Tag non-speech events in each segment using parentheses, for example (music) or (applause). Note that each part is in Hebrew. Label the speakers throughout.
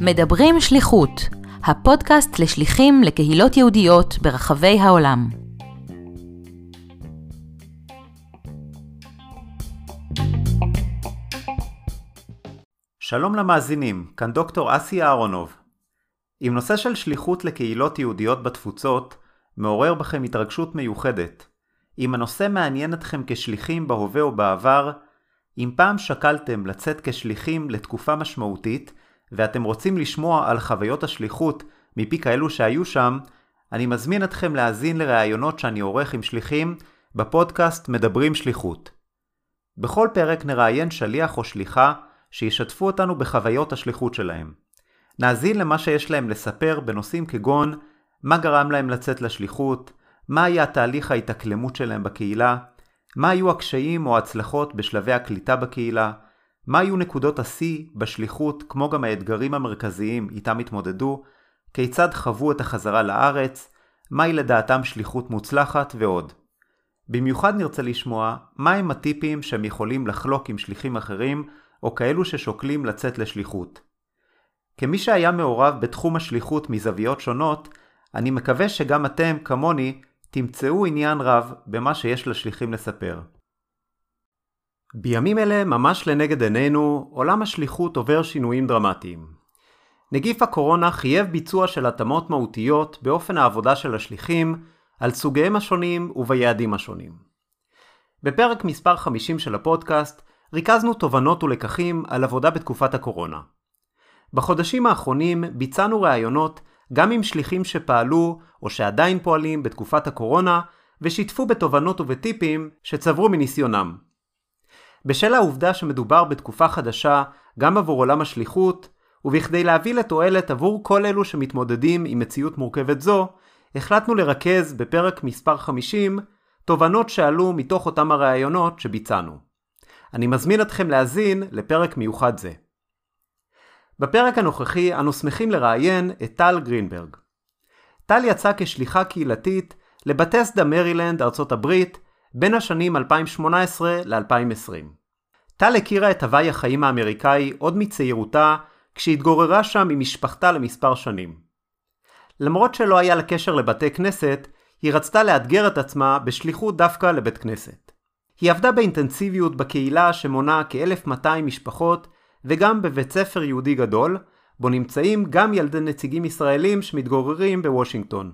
Speaker 1: מדברים שליחות, הפודקאסט לשליחים לקהילות יהודיות ברחבי העולם.
Speaker 2: שלום למאזינים, כאן דוקטור אסי אהרונוב. אם נושא של שליחות לקהילות יהודיות בתפוצות מעורר בכם התרגשות מיוחדת, אם הנושא מעניין אתכם כשליחים בהווה או בעבר, אם פעם שקלתם לצאת כשליחים לתקופה משמעותית, ואתם רוצים לשמוע על חוויות השליחות מפי כאלו שהיו שם, אני מזמין אתכם להאזין לראיונות שאני עורך עם שליחים בפודקאסט מדברים שליחות. בכל פרק נראיין שליח או שליחה שישתפו אותנו בחוויות השליחות שלהם. נאזין למה שיש להם לספר בנושאים כגון מה גרם להם לצאת לשליחות, מה היה תהליך ההתאקלמות שלהם בקהילה, מה היו הקשיים או ההצלחות בשלבי הקליטה בקהילה, מה היו נקודות השיא בשליחות כמו גם האתגרים המרכזיים איתם התמודדו, כיצד חוו את החזרה לארץ, מהי לדעתם שליחות מוצלחת ועוד. במיוחד נרצה לשמוע מהם הטיפים שהם יכולים לחלוק עם שליחים אחרים או כאלו ששוקלים לצאת לשליחות. כמי שהיה מעורב בתחום השליחות מזוויות שונות, אני מקווה שגם אתם, כמוני, תמצאו עניין רב במה שיש לשליחים לספר. בימים אלה, ממש לנגד עינינו, עולם השליחות עובר שינויים דרמטיים. נגיף הקורונה חייב ביצוע של התאמות מהותיות באופן העבודה של השליחים, על סוגיהם השונים וביעדים השונים. בפרק מספר 50 של הפודקאסט ריכזנו תובנות ולקחים על עבודה בתקופת הקורונה. בחודשים האחרונים ביצענו ראיונות גם עם שליחים שפעלו או שעדיין פועלים בתקופת הקורונה ושיתפו בתובנות ובטיפים שצברו מניסיונם. בשל העובדה שמדובר בתקופה חדשה גם עבור עולם השליחות, ובכדי להביא לתועלת עבור כל אלו שמתמודדים עם מציאות מורכבת זו, החלטנו לרכז בפרק מספר 50 תובנות שעלו מתוך אותם הראיונות שביצענו. אני מזמין אתכם להאזין לפרק מיוחד זה. בפרק הנוכחי אנו שמחים לראיין את טל גרינברג. טל יצא כשליחה קהילתית לבטסדה מרילנד, ארצות הברית, בין השנים 2018 ל-2020. טל הכירה את הוואי החיים האמריקאי עוד מצעירותה, כשהתגוררה שם עם משפחתה למספר שנים. למרות שלא היה לה קשר לבתי כנסת, היא רצתה לאתגר את עצמה בשליחות דווקא לבית כנסת. היא עבדה באינטנסיביות בקהילה שמונה כ-1200 משפחות וגם בבית ספר יהודי גדול, בו נמצאים גם ילדי נציגים ישראלים שמתגוררים בוושינגטון.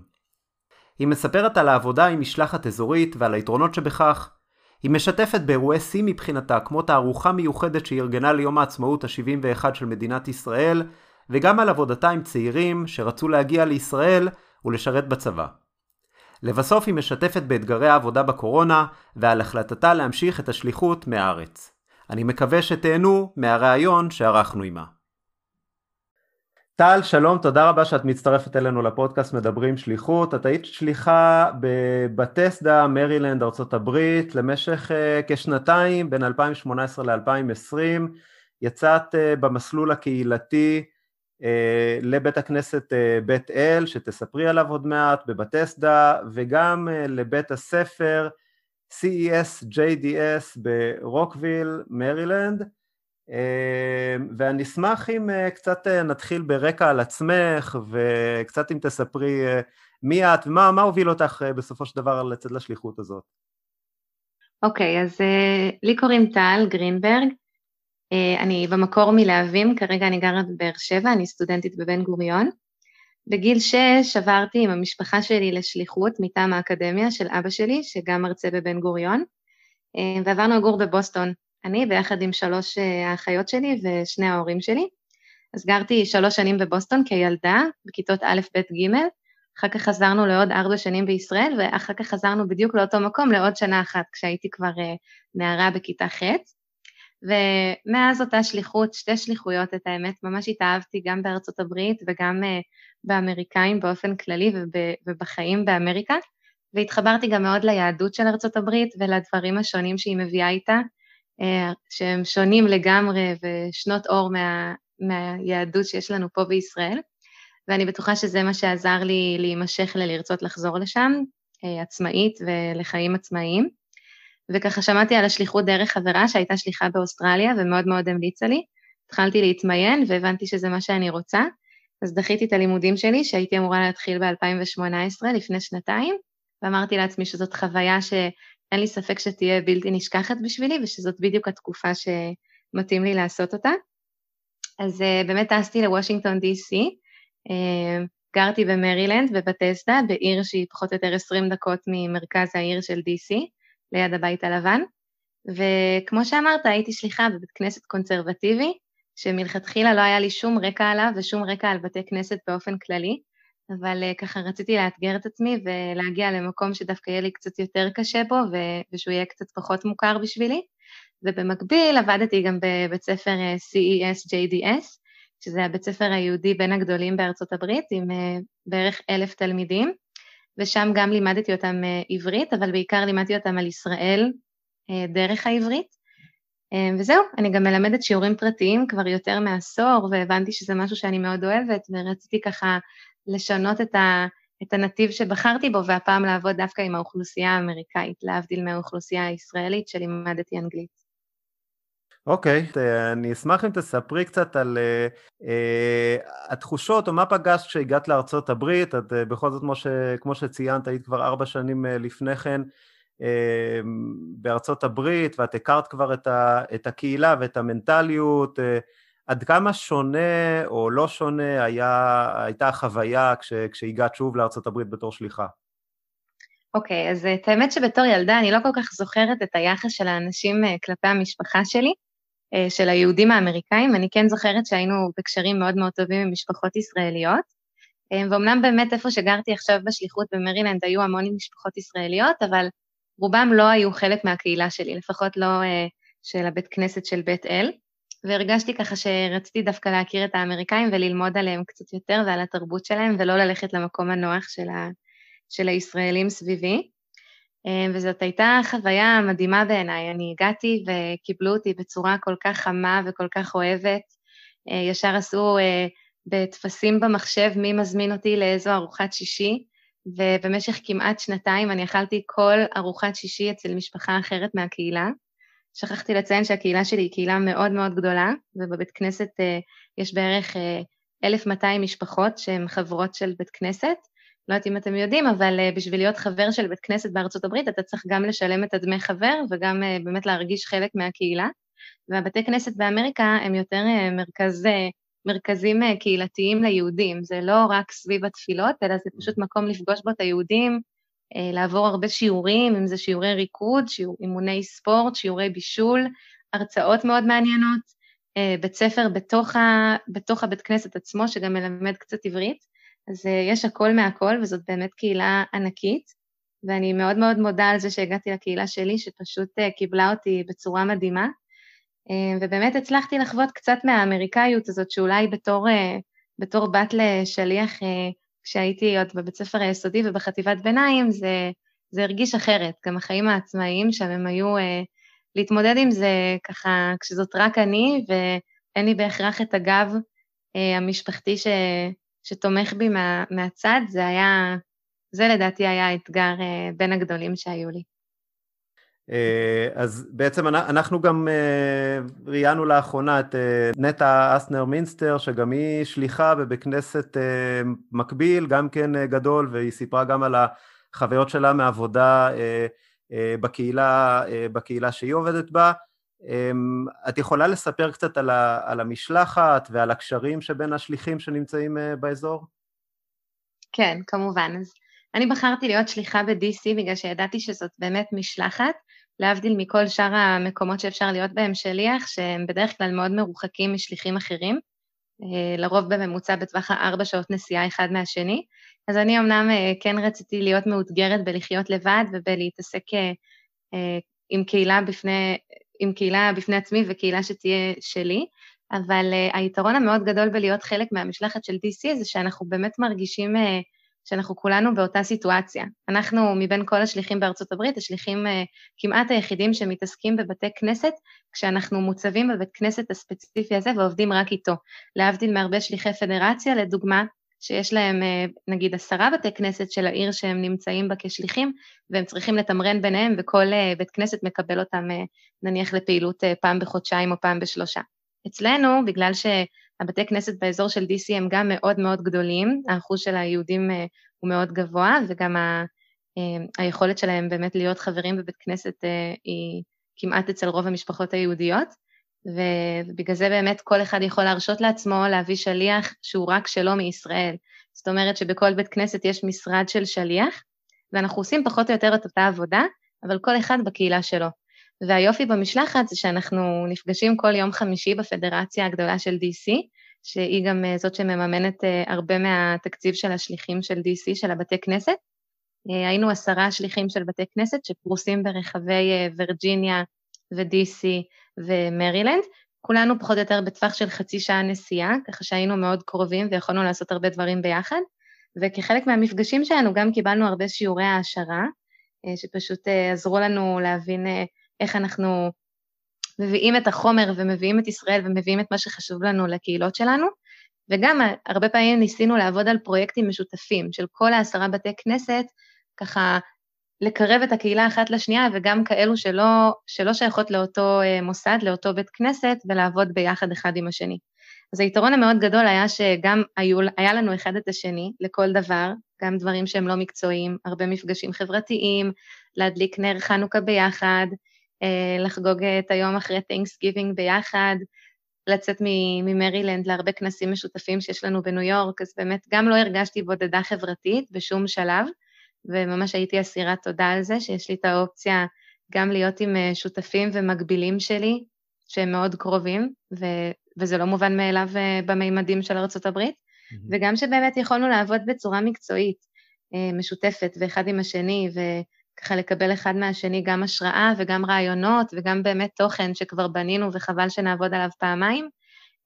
Speaker 2: היא מספרת על העבודה עם משלחת אזורית ועל היתרונות שבכך. היא משתפת באירועי שיא מבחינתה, כמו תערוכה מיוחדת שארגנה ליום העצמאות ה-71 של מדינת ישראל, וגם על עבודתה עם צעירים שרצו להגיע לישראל ולשרת בצבא. לבסוף היא משתפת באתגרי העבודה בקורונה ועל החלטתה להמשיך את השליחות מהארץ. אני מקווה שתהנו מהרעיון שערכנו עימה. טל, שלום, תודה רבה שאת מצטרפת אלינו לפודקאסט מדברים שליחות. את היית שליחה בבטסדה, מרילנד, הברית, למשך uh, כשנתיים, בין 2018 ל-2020. יצאת uh, במסלול הקהילתי uh, לבית הכנסת uh, בית אל, שתספרי עליו עוד מעט, בבטסדה, וגם uh, לבית הספר CESJDS ברוקוויל, מרילנד. אמ, ואני אשמח אם אה, קצת אה, נתחיל ברקע על עצמך, וקצת אם תספרי אה, מי את ומה הוביל אותך בסופו של דבר לצאת לשליחות הזאת.
Speaker 3: אוקיי, okay, אז לי קוראים טל גרינברג, אני במקור מלהבים, כרגע אני גרה בבאר שבע, אני סטודנטית בבן גוריון. בגיל שש עברתי עם המשפחה שלי לשליחות מטעם האקדמיה של אבא שלי, שגם מרצה בבן גוריון, ועברנו לגור בבוסטון. אני ביחד עם שלוש אה, האחיות שלי ושני ההורים שלי. אז גרתי שלוש שנים בבוסטון כילדה, בכיתות א', ב', ג', אחר כך חזרנו לעוד ארבע שנים בישראל, ואחר כך חזרנו בדיוק לאותו מקום לעוד שנה אחת, כשהייתי כבר אה, נערה בכיתה ח'. ומאז אותה שליחות, שתי שליחויות, את האמת, ממש התאהבתי גם בארצות הברית וגם uh, באמריקאים באופן כללי וב, ובחיים באמריקה, והתחברתי גם מאוד ליהדות של ארצות הברית ולדברים השונים שהיא מביאה איתה, אה, שהם שונים לגמרי ושנות אור מה, מהיהדות שיש לנו פה בישראל, ואני בטוחה שזה מה שעזר לי להימשך ללרצות לחזור לשם, אה, עצמאית ולחיים עצמאיים. וככה שמעתי על השליחות דרך חברה שהייתה שליחה באוסטרליה ומאוד מאוד המליצה לי. התחלתי להתמיין והבנתי שזה מה שאני רוצה, אז דחיתי את הלימודים שלי שהייתי אמורה להתחיל ב-2018, לפני שנתיים, ואמרתי לעצמי שזאת חוויה שאין לי ספק שתהיה בלתי נשכחת בשבילי ושזאת בדיוק התקופה שמתאים לי לעשות אותה. אז uh, באמת טסתי לוושינגטון DC, uh, גרתי במרילנד, בבטסדה, בעיר שהיא פחות או יותר 20 דקות ממרכז העיר של DC, ליד הבית הלבן, וכמו שאמרת, הייתי שליחה בבית כנסת קונסרבטיבי, שמלכתחילה לא היה לי שום רקע עליו ושום רקע על בתי כנסת באופן כללי, אבל uh, ככה רציתי לאתגר את עצמי ולהגיע למקום שדווקא יהיה לי קצת יותר קשה בו ושהוא יהיה קצת פחות מוכר בשבילי. ובמקביל עבדתי גם בבית ספר אה, CES JDS, שזה הבית ספר היהודי בין הגדולים בארצות הברית, עם uh, בערך אלף תלמידים, ושם גם לימדתי אותם uh, עברית, אבל בעיקר לימדתי אותם על ישראל uh, דרך העברית. Uh, וזהו, אני גם מלמדת שיעורים פרטיים כבר יותר מעשור, והבנתי שזה משהו שאני מאוד אוהבת, ורציתי ככה לשנות את, ה, את הנתיב שבחרתי בו, והפעם לעבוד דווקא עם האוכלוסייה האמריקאית, להבדיל מהאוכלוסייה הישראלית שלימדתי אנגלית.
Speaker 2: אוקיי, okay, אני אשמח אם תספרי קצת על uh, uh, התחושות או מה פגשת כשהגעת לארצות הברית, את uh, בכל זאת, ש, כמו שציינת, היית כבר ארבע שנים uh, לפני כן uh, בארצות הברית, ואת הכרת כבר את, ה, את הקהילה ואת המנטליות, uh, עד כמה שונה או לא שונה היה, הייתה החוויה כש, כשהגעת שוב לארצות הברית בתור שליחה?
Speaker 3: אוקיי, okay, אז את האמת שבתור ילדה אני לא כל כך זוכרת את היחס של האנשים כלפי המשפחה שלי. אה, של היהודים האמריקאים, אני כן זוכרת שהיינו בקשרים מאוד מאוד טובים עם משפחות ישראליות, אה, ואומנם באמת איפה שגרתי עכשיו בשליחות במרילנד היו המון משפחות ישראליות, אבל רובם לא היו חלק מהקהילה שלי, לפחות לא אה, של הבית כנסת של בית אל, והרגשתי ככה שרציתי דווקא להכיר את האמריקאים וללמוד עליהם קצת יותר ועל התרבות שלהם, ולא ללכת למקום הנוח של, ה, של הישראלים סביבי. אה, וזאת הייתה חוויה מדהימה בעיניי. אני הגעתי וקיבלו אותי בצורה כל כך חמה וכל כך אוהבת. אה, ישר עשו אה, בטפסים במחשב מי מזמין אותי לאיזו ארוחת שישי, ובמשך כמעט שנתיים אני אכלתי כל ארוחת שישי אצל משפחה אחרת מהקהילה. שכחתי לציין שהקהילה שלי היא קהילה מאוד מאוד גדולה, ובבית כנסת יש בערך 1,200 משפחות שהן חברות של בית כנסת, לא יודעת אם אתם יודעים, אבל uh, בשביל להיות חבר של בית כנסת בארצות הברית, אתה צריך גם לשלם את הדמי חבר וגם uh, באמת להרגיש חלק מהקהילה. והבתי כנסת באמריקה הם יותר uh, מרכז, מרכזים קהילתיים ליהודים, זה לא רק סביב התפילות, אלא זה פשוט מקום לפגוש בו את היהודים, לעבור הרבה שיעורים, אם זה שיעורי ריקוד, שיעור, אימוני ספורט, שיעורי בישול, הרצאות מאוד מעניינות, בית ספר בתוך, ה, בתוך הבית כנסת עצמו, שגם מלמד קצת עברית. אז uh, יש הכל מהכל, וזאת באמת קהילה ענקית, ואני מאוד מאוד מודה על זה שהגעתי לקהילה שלי, שפשוט uh, קיבלה אותי בצורה מדהימה, uh, ובאמת הצלחתי לחוות קצת מהאמריקאיות הזאת, שאולי בתור, בתור בת לשליח, כשהייתי עוד בבית ספר היסודי ובחטיבת ביניים, זה, זה הרגיש אחרת. גם החיים העצמאיים שם הם היו להתמודד עם זה ככה, כשזאת רק אני, ואין לי בהכרח את הגב המשפחתי ש... שתומך בי מה, מהצד, זה היה, זה לדעתי היה האתגר אה, בין הגדולים שהיו לי.
Speaker 2: אה, אז בעצם אנחנו גם אה, ראיינו לאחרונה את נטע אסנר מינסטר, שגם היא שליחה בבית כנסת מקביל, גם כן גדול, והיא סיפרה גם על החוויות שלה מעבודה בקהילה, בקהילה שהיא עובדת בה. אמ, את יכולה לספר קצת על, ה, על המשלחת ועל הקשרים שבין השליחים שנמצאים אה, באזור?
Speaker 3: כן, כמובן. אז אני בחרתי להיות שליחה ב-DC בגלל שידעתי שזאת באמת משלחת, להבדיל מכל שאר המקומות שאפשר להיות בהם שליח, שהם בדרך כלל מאוד מרוחקים משליחים אחרים, אה, לרוב בממוצע בטווח הארבע שעות נסיעה אחד מהשני. אז אני אמנם אה, כן רציתי להיות מאותגרת בלחיות לבד ובלהתעסק עם קהילה בפני, עם קהילה בפני עצמי וקהילה שתהיה שלי, אבל uh, היתרון המאוד גדול בלהיות חלק מהמשלחת של DC זה שאנחנו באמת מרגישים uh, שאנחנו כולנו באותה סיטואציה. אנחנו מבין כל השליחים בארצות הברית, השליחים uh, כמעט היחידים שמתעסקים בבתי כנסת, כשאנחנו מוצבים בבית כנסת הספציפי הזה ועובדים רק איתו. להבדיל מהרבה שליחי פדרציה, לדוגמה, שיש להם נגיד עשרה בתי כנסת של העיר שהם נמצאים בה כשליחים, והם צריכים לתמרן ביניהם, וכל בית כנסת מקבל אותם נניח לפעילות פעם בחודשיים או פעם בשלושה. אצלנו, בגלל שהבתי כנסת באזור של DC הם גם מאוד מאוד גדולים, האחוז של היהודים הוא מאוד גבוה, וגם ה, היכולת שלהם באמת להיות חברים בבית כנסת היא כמעט אצל רוב המשפחות היהודיות, ובגלל זה באמת כל אחד יכול להרשות לעצמו להביא שליח שהוא רק שלו מישראל. זאת אומרת שבכל בית כנסת יש משרד של שליח, ואנחנו עושים פחות או יותר את אותה עבודה, אבל כל אחד בקהילה שלו. והיופי במשלחת זה שאנחנו נפגשים כל יום חמישי בפדרציה הגדולה של DC, שהיא גם אה, זאת שמממנת אה, הרבה מהתקציב של השליחים של DC, של הבתי כנסת. אה, היינו עשרה שליחים של בתי כנסת שפרוסים ברחבי וירג'יניה ו-DC ומרילנד, כולנו פחות או יותר בטווח של חצי שעה נסיעה, ככה שהיינו מאוד קרובים ויכולנו לעשות הרבה דברים ביחד, וכחלק מהמפגשים שלנו גם קיבלנו הרבה שיעורי העשרה, שפשוט עזרו לנו להבין איך אנחנו מביאים את החומר ומביאים את ישראל ומביאים את מה שחשוב לנו לקהילות שלנו, וגם הרבה פעמים ניסינו לעבוד על פרויקטים משותפים של כל העשרה בתי כנסת, ככה לקרב את הקהילה אחת לשנייה, וגם כאלו שלא, שלא שייכות לאותו אה, מוסד, לאותו בית כנסת, ולעבוד ביחד אחד עם השני. אז היתרון המאוד גדול היה שגם היו, היה לנו אחד את השני לכל דבר, גם דברים שהם לא מקצועיים, הרבה מפגשים חברתיים, להדליק נר חנוכה ביחד, אה, לחגוג את היום אחרי Thanksgiving ביחד, לצאת ממרילנד להרבה כנסים משותפים שיש לנו בניו יורק, אז באמת גם לא הרגשתי בודדה חברתית בשום שלב, וממש הייתי אסירת תודה על זה, שיש לי את האופציה גם להיות עם אה, שותפים ומקבילים שלי, שהם מאוד קרובים, ו- וזה לא מובן מאליו אה, במימדים של ארה"ב, mm-hmm. וגם שבאמת יכולנו לעבוד בצורה מקצועית, משותפת, ואחד עם השני, ו- ככה לקבל אחד מהשני גם השראה וגם רעיונות וגם באמת תוכן שכבר בנינו וחבל שנעבוד עליו פעמיים,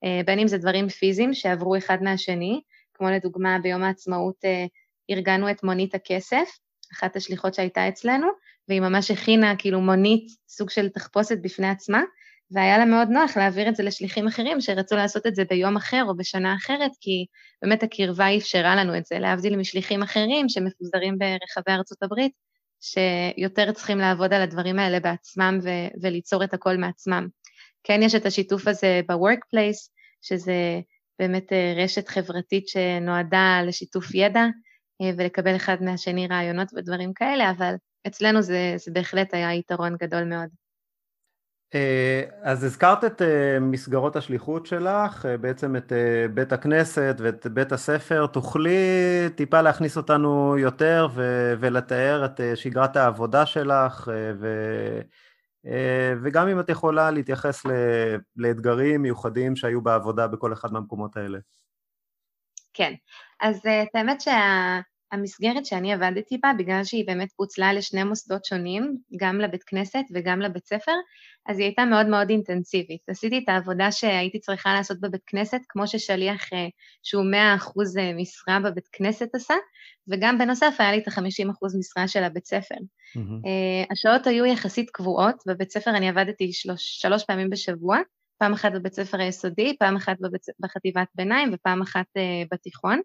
Speaker 3: אה, בין אם זה דברים פיזיים שעברו אחד מהשני, כמו לדוגמה ביום העצמאות אה, ארגנו את מונית הכסף, אחת השליחות שהייתה אצלנו, והיא ממש הכינה כאילו מונית, סוג של תחפושת בפני עצמה, והיה לה מאוד נוח להעביר את זה לשליחים אחרים שרצו לעשות את זה ביום אחר או בשנה אחרת, כי באמת הקרבה אפשרה לנו את זה, להבדיל משליחים אחרים שמפוזרים ברחבי ארצות הברית, שיותר צריכים לעבוד על הדברים האלה בעצמם ו- וליצור את הכל מעצמם. כן יש את השיתוף הזה ב-workplace, שזה באמת אה, רשת חברתית שנועדה לשיתוף ידע ולקבל אחד מהשני רעיונות ודברים כאלה, אבל אצלנו זה, זה בהחלט היה יתרון גדול מאוד.
Speaker 2: אה, אז הזכרת את אה, מסגרות השליחות שלך, אה, בעצם את בית הכנסת ואת בית הספר, תוכלי טיפה להכניס אותנו יותר ו- ולתאר את שגרת העבודה שלך, ו- וגם אם את יכולה להתייחס לאתגרים מיוחדים שהיו בעבודה בכל אחד מהמקומות האלה.
Speaker 3: כן, אז את האמת שה... המסגרת שאני עבדתי בה, בגלל שהיא באמת פוצלה לשני מוסדות שונים, גם לבית כנסת וגם לבית ספר, אז היא הייתה מאוד מאוד אינטנסיבית. עשיתי את העבודה שהייתי צריכה לעשות בבית כנסת, כמו ששליח אה, שהוא 100% אה, משרה בבית כנסת עשה, וגם בנוסף היה לי את ה-50% משרה של הבית ספר. Mm-hmm. השעות היו יחסית קבועות, בבית ספר אני עבדתי שלוש, שלוש פעמים בשבוע, פעם אחת בבית ספר היסודי, פעם אחת בבית, בחטיבת ביניים ופעם אחת בתיכון.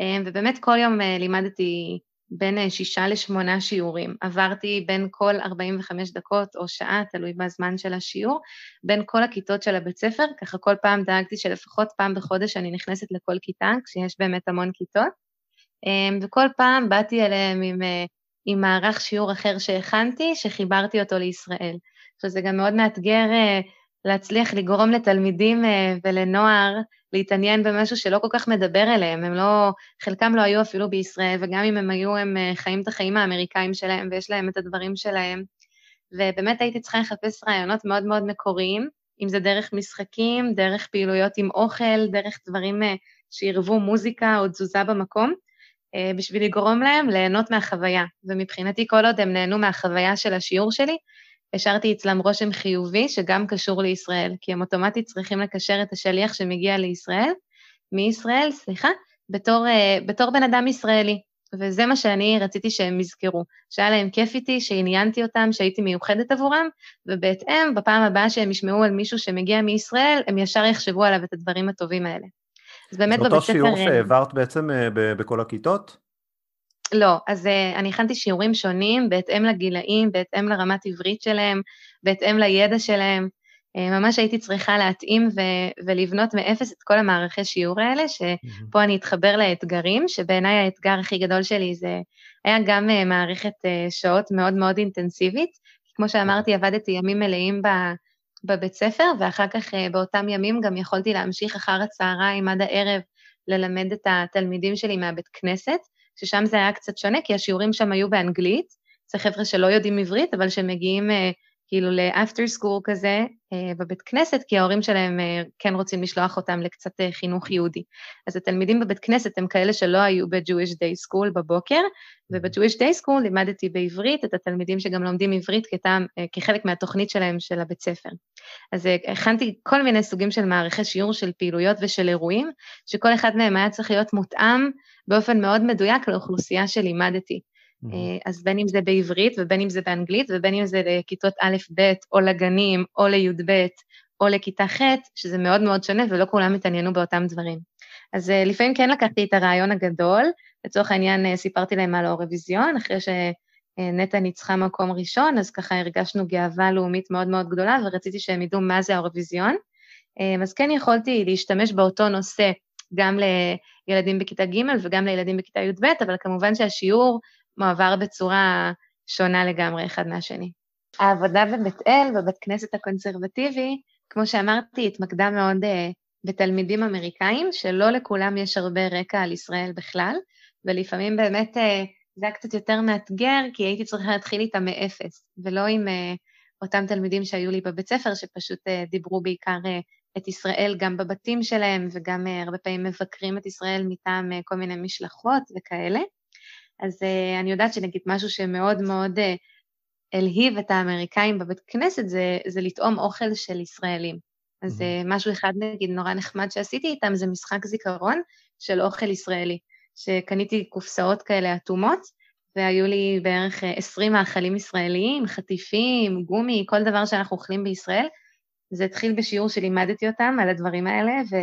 Speaker 3: אמ, ובאמת כל יום אה, לימדתי בין אה, שישה לשמונה שיעורים. עברתי בין כל 45 דקות או שעה, תלוי בזמן של השיעור, בין כל הכיתות של הבית ספר, ככה כל פעם דאגתי שלפחות פעם בחודש אני נכנסת לכל כיתה, כשיש באמת המון כיתות, אמ, וכל פעם באתי אליהם עם, אה, עם מערך שיעור אחר שהכנתי, שחיברתי אותו לישראל. עכשיו זה גם מאוד מאתגר להצליח לגרום לתלמידים ולנוער להתעניין במשהו שלא כל כך מדבר אליהם, הם לא, חלקם לא היו אפילו בישראל, וגם אם הם היו, הם אה, חיים את החיים האמריקאים שלהם, ויש להם את הדברים שלהם. ובאמת הייתי צריכה לחפש רעיונות מאוד מאוד מקוריים, אם זה דרך משחקים, דרך פעילויות עם אוכל, דרך דברים אה, שעירבו מוזיקה או תזוזה במקום, אה, בשביל לגרום להם ליהנות מהחוויה. ומבחינתי, כל עוד הם נהנו מהחוויה של השיעור שלי, השארתי אצלם רושם חיובי שגם קשור לישראל, כי הם אוטומטית צריכים לקשר את השליח שמגיע לישראל, מישראל, סליחה, בתור, uh, בתור בן אדם ישראלי. וזה מה שאני רציתי שהם יזכרו, שהיה להם כיף איתי, שעניינתי אותם, שהייתי מיוחדת עבורם, ובהתאם, בפעם הבאה שהם ישמעו על מישהו שמגיע מישראל, הם ישר יחשבו עליו את הדברים הטובים האלה. אז באמת
Speaker 2: בבית ספר... זה אותו שיעור
Speaker 3: אה,
Speaker 2: שהעברת בעצם אה, בכל הכיתות?
Speaker 3: לא, אז uh, אני הכנתי שיעורים שונים בהתאם לגילאים, בהתאם לרמת עברית שלהם, בהתאם לידע שלהם. Uh, ממש הייתי צריכה להתאים ו- ולבנות מאפס את כל המערכי שיעור האלה, שפה אני אתחבר לאתגרים, שבעיניי האתגר הכי גדול שלי זה היה גם uh, מערכת uh, שעות מאוד מאוד אינטנסיבית. כמו שאמרתי, עבדתי ימים מלאים ב- בבית ספר, ואחר כך uh, באותם ימים גם יכולתי להמשיך אחר הצהריים עד הערב ללמד את התלמידים שלי מהבית כנסת. ששם זה היה קצת שונה, כי השיעורים שם היו באנגלית, זה חבר'ה שלא יודעים עברית, אבל שמגיעים כאילו לאפטר סקול כזה uh, בבית כנסת, כי ההורים שלהם uh, כן רוצים לשלוח אותם לקצת uh, חינוך יהודי. אז התלמידים בבית כנסת הם כאלה שלא היו ב-Jewish Day School בבוקר, וב-Jewish Day School לימדתי בעברית את התלמידים שגם לומדים עברית כתם, כחלק מהתוכנית שלהם של הבית ספר. אז הכנתי כל מיני סוגים של מערכי שיעור של פעילויות ושל אירועים, שכל אחד מהם היה צריך להיות מותאם באופן מאוד מדויק לאוכלוסייה שלימדתי. Mm-hmm. אז בין אם זה בעברית ובין אם זה באנגלית ובין אם זה לכיתות א'-ב' או לגנים או לי"ב או לכיתה ח', שזה מאוד מאוד שונה ולא כולם התעניינו באותם דברים. אז אה, לפעמים כן לקחתי את הרעיון הגדול, לצורך העניין אה, סיפרתי להם על האירוויזיון, אחרי שנטע ניצחה מקום ראשון, אז ככה הרגשנו גאווה לאומית מאוד מאוד גדולה ורציתי שהם ידעו מה זה האירוויזיון. אז כן יכולתי להשתמש באותו נושא גם לילדים בכיתה ג' וגם לילדים בכיתה י"ב, אבל כמובן שהשיעור מועבר בצורה שונה לגמרי אחד מהשני. העבודה בבית אל, בבית כנסת הקונסרבטיבי, כמו שאמרתי, התמקדה מאוד uh, בתלמידים אמריקאים, שלא לכולם יש הרבה רקע על ישראל בכלל, ולפעמים באמת uh, זה היה קצת יותר מאתגר, כי הייתי צריכה להתחיל איתם מאפס, ולא עם uh, אותם תלמידים שהיו לי בבית ספר, שפשוט uh, דיברו בעיקר uh, את ישראל גם בבתים שלהם, וגם uh, הרבה פעמים מבקרים את ישראל מטעם uh, כל מיני משלחות וכאלה. אז uh, אני יודעת שנגיד משהו שמאוד מאוד uh, הלהיב את האמריקאים בבית כנסת, זה, זה לטעום אוכל של ישראלים. אז mm-hmm. משהו אחד, נגיד, נורא נחמד שעשיתי איתם, זה משחק זיכרון של אוכל ישראלי, שקניתי קופסאות כאלה אטומות, והיו לי בערך 20 מאכלים ישראליים, חטיפים, גומי, כל דבר שאנחנו אוכלים בישראל, זה התחיל בשיעור שלימדתי אותם על הדברים האלה, ו,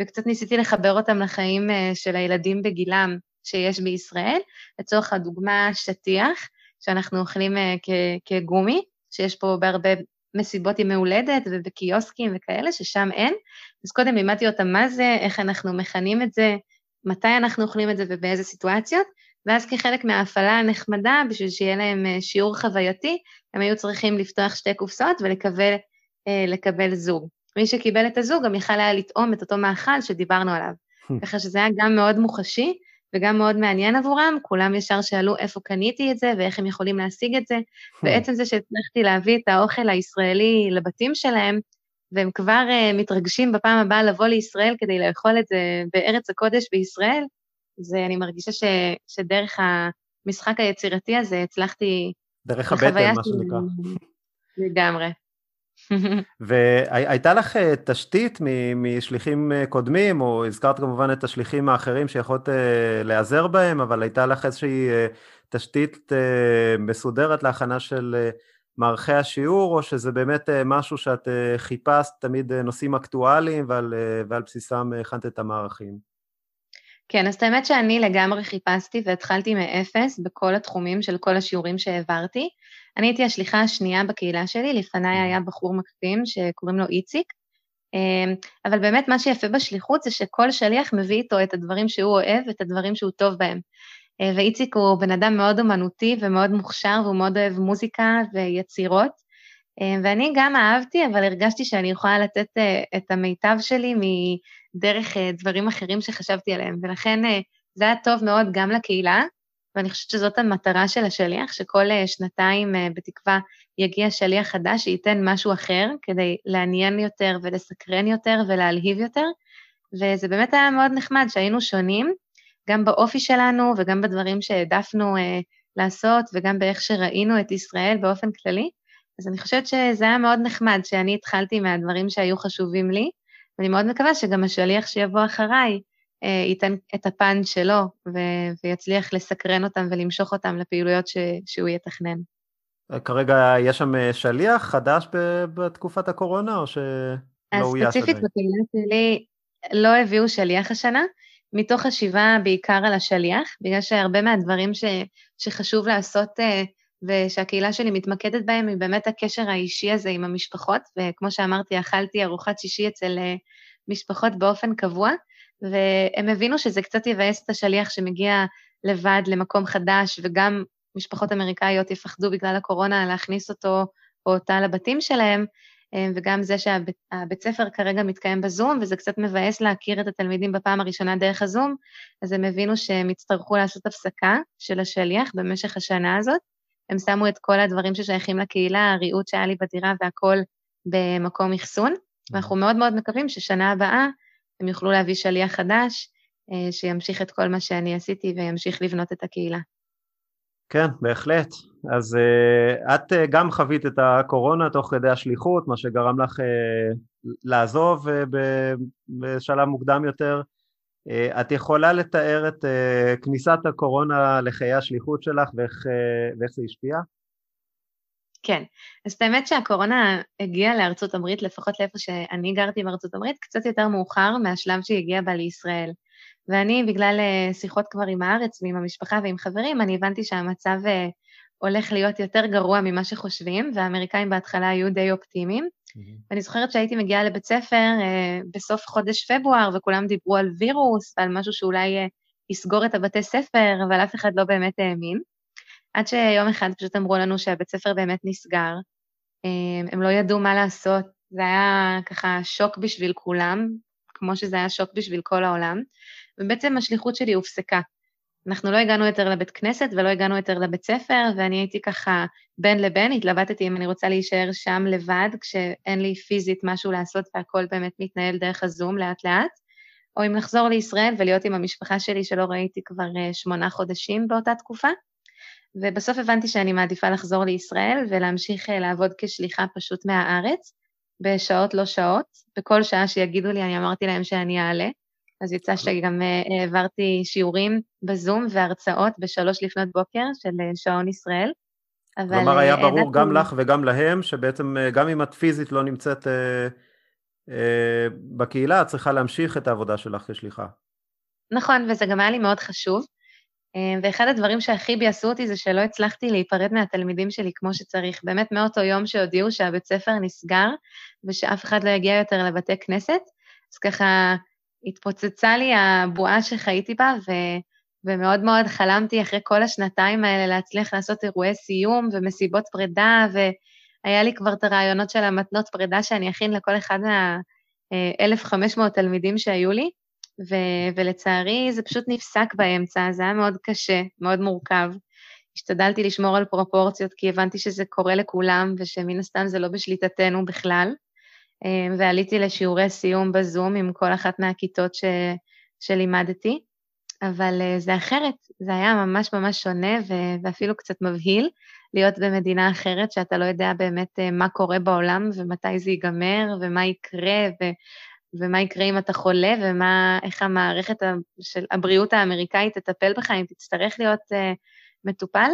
Speaker 3: וקצת ניסיתי לחבר אותם לחיים אה, של הילדים בגילם שיש בישראל. לצורך הדוגמה, שטיח, שאנחנו אוכלים אה, כ- כגומי, שיש פה בהרבה מסיבות ימי הולדת ובקיוסקים וכאלה, ששם אין. אז קודם לימדתי אותם מה זה, איך אנחנו מכנים את זה, מתי אנחנו אוכלים את זה ובאיזה סיטואציות, ואז כחלק מההפעלה הנחמדה, בשביל שיהיה להם אה, שיעור חווייתי, הם היו צריכים לפתוח שתי קופסאות ולקבל אה, לקבל זוג. מי שקיבל את הזוג גם יכל היה לטעום את אותו מאכל שדיברנו עליו. ככה שזה היה גם מאוד מוחשי וגם מאוד מעניין עבורם, כולם ישר שאלו איפה קניתי את זה ואיך הם יכולים להשיג את זה, ועצם זה שהצלחתי להביא את האוכל הישראלי לבתים שלהם, והם כבר uh, מתרגשים בפעם הבאה לבוא לישראל כדי לאכול את זה בארץ הקודש בישראל, זה אני מרגישה ש, שדרך המשחק היצירתי הזה הצלחתי...
Speaker 2: דרך הבטן, מה שנקרא.
Speaker 3: לגמרי.
Speaker 2: והייתה לך אה, תשתית משליחים אה, קודמים, או הזכרת כמובן את השליחים האחרים שיכולת אה, להיעזר בהם, אבל הייתה לך איזושהי תשתית מסודרת להכנה של מערכי השיעור, או שזה באמת משהו שאת חיפשת תמיד נושאים אקטואליים ועל, ועל בסיסם הכנת את המערכים?
Speaker 3: כן, אז האמת שאני לגמרי חיפשתי והתחלתי מאפס בכל התחומים של כל השיעורים שהעברתי. אני הייתי השליחה השנייה בקהילה שלי, לפניי היה בחור מקסים שקוראים לו איציק, אמ, אבל באמת מה שיפה בשליחות זה שכל שליח מביא איתו את הדברים שהוא אוהב, את הדברים שהוא טוב בהם. אה, ואיציק הוא בן אדם מאוד אומנותי ומאוד מוכשר, והוא מאוד אוהב מוזיקה ויצירות, אה, ואני גם אהבתי, אבל הרגשתי שאני יכולה לתת אה, את המיטב שלי מדרך דברים אחרים שחשבתי עליהם, ולכן זה היה טוב מאוד גם לקהילה, ואני חושבת שזאת המטרה של השליח, שכל אה, שנתיים אה, בתקווה יגיע שליח חדש שייתן משהו אחר כדי לעניין יותר ולסקרן יותר ולהלהיב יותר, וזה באמת היה מאוד נחמד שהיינו שונים, גם באופי שלנו וגם בדברים שהעדפנו אה, לעשות וגם באיך שראינו את ישראל באופן כללי. אז אני חושבת שזה היה מאוד נחמד שאני התחלתי מהדברים שהיו חשובים לי, ואני מאוד מקווה שגם השליח שיבוא אחריי ייתן את הפן שלו ו- ויצליח לסקרן אותם ולמשוך אותם לפעילויות ש- שהוא יתכנן.
Speaker 2: כרגע יש שם אה, שליח חדש בתקופת הקורונה, או שלא אויש
Speaker 3: עדיין? ספציפית בקהילה שלי, לא הביאו שליח השנה, מתוך חשיבה בעיקר על השליח, בגלל שהרבה מהדברים ש, שחשוב לעשות ושהקהילה שלי מתמקדת בהם היא באמת הקשר האישי הזה עם המשפחות, וכמו שאמרתי, אכלתי ארוחת שישי אצל משפחות באופן קבוע, והם הבינו שזה קצת יבאס את השליח שמגיע לבד למקום חדש, וגם משפחות אמריקאיות יפחדו בגלל הקורונה להכניס אותו או אותה לבתים שלהם, וגם זה שהבית ספר כרגע מתקיים בזום, וזה קצת מבאס להכיר את התלמידים בפעם הראשונה דרך הזום, אז הם הבינו שהם יצטרכו לעשות הפסקה של השליח במשך השנה הזאת. הם שמו את כל הדברים ששייכים לקהילה, הריהוט שהיה לי בדירה והכול במקום אחסון, ואנחנו מאוד מאוד מקווים ששנה הבאה הם יוכלו להביא שליח חדש, אה, שימשיך את כל מה שאני עשיתי וימשיך לבנות את הקהילה.
Speaker 2: כן, בהחלט. אז uh, את uh, גם חווית את הקורונה תוך כדי השליחות, מה שגרם לך לעזוב בשלב מוקדם יותר. את יכולה לתאר את כניסת הקורונה לחיי השליחות שלך ואיך, ואיך זה השפיע?
Speaker 3: כן, אז האמת שהקורונה הגיעה לארצות הברית, לפחות לאיפה שאני גרתי בארצות הברית, קצת יותר מאוחר מהשלב שהיא הגיעה בה לישראל. ואני, בגלל אה, שיחות כבר עם הארץ ועם המשפחה ועם חברים, אני הבנתי שהמצב אה, הולך להיות יותר גרוע ממה שחושבים, והאמריקאים בהתחלה היו די אופטימיים. Mm-hmm. ואני זוכרת שהייתי מגיעה לבית ספר אה, בסוף חודש פברואר, וכולם דיברו על וירוס ועל משהו שאולי יסגור את הבתי ספר, אבל אף אחד לא באמת האמין. עד שיום אחד פשוט אמרו לנו שהבית ספר באמת נסגר, הם לא ידעו מה לעשות, זה היה ככה שוק בשביל כולם, כמו שזה היה שוק בשביל כל העולם, ובעצם השליחות שלי הופסקה. אנחנו לא הגענו יותר לבית כנסת ולא הגענו יותר לבית ספר, ואני הייתי ככה בין לבין, התלבטתי אם אני רוצה להישאר שם לבד, כשאין לי פיזית משהו לעשות והכל באמת מתנהל דרך הזום לאט-לאט, או אם לחזור לישראל ולהיות עם המשפחה שלי שלא ראיתי כבר אה, שמונה חודשים באותה תקופה. ובסוף הבנתי שאני מעדיפה לחזור לישראל ולהמשיך אה, לעבוד כשליחה פשוט מהארץ, בשעות לא שעות. בכל שעה שיגידו לי, אני אמרתי להם שאני אעלה. אז יצא שגם אה, העברתי שיעורים בזום והרצאות בשלוש לפנות בוקר של אה, שעון ישראל.
Speaker 2: כלומר היה ברור. גם לך וגם להם, שבעצם גם אם את פיזית לא נמצאת אה, אה, בקהילה, את צריכה להמשיך את העבודה שלך כשליחה.
Speaker 3: נכון, וזה גם היה לי מאוד חשוב. אה, ואחד הדברים שהכי ביאסו אותי זה שלא הצלחתי להיפרד מהתלמידים שלי כמו שצריך. באמת מאותו יום שהודיעו שהבית ספר נסגר ושאף אחד לא יגיע יותר לבתי כנסת, אז ככה התפוצצה לי הבועה שחייתי בה, ו... ומאוד מאוד חלמתי אחרי כל השנתיים האלה להצליח לעשות אירועי סיום ומסיבות פרידה, והיה לי כבר את הרעיונות של המתנות פרידה שאני אכין לכל אחד מה-1,500 תלמידים שהיו לי. ו- ולצערי זה פשוט נפסק באמצע, זה היה מאוד קשה, מאוד מורכב. השתדלתי לשמור על פרופורציות, כי הבנתי שזה קורה לכולם, ושמן הסתם זה לא בשליטתנו בכלל. אה, ועליתי לשיעורי סיום בזום עם כל אחת מהכיתות ש- שלימדתי, אבל אה, זה אחרת, זה היה ממש ממש שונה ו- ואפילו קצת מבהיל להיות במדינה אחרת, שאתה לא יודע באמת אה, מה קורה בעולם ומתי זה ייגמר ומה יקרה, ו- ומה יקרה אם אתה חולה, ואיך המערכת של הבריאות האמריקאית תטפל בך אם תצטרך להיות uh, מטופל.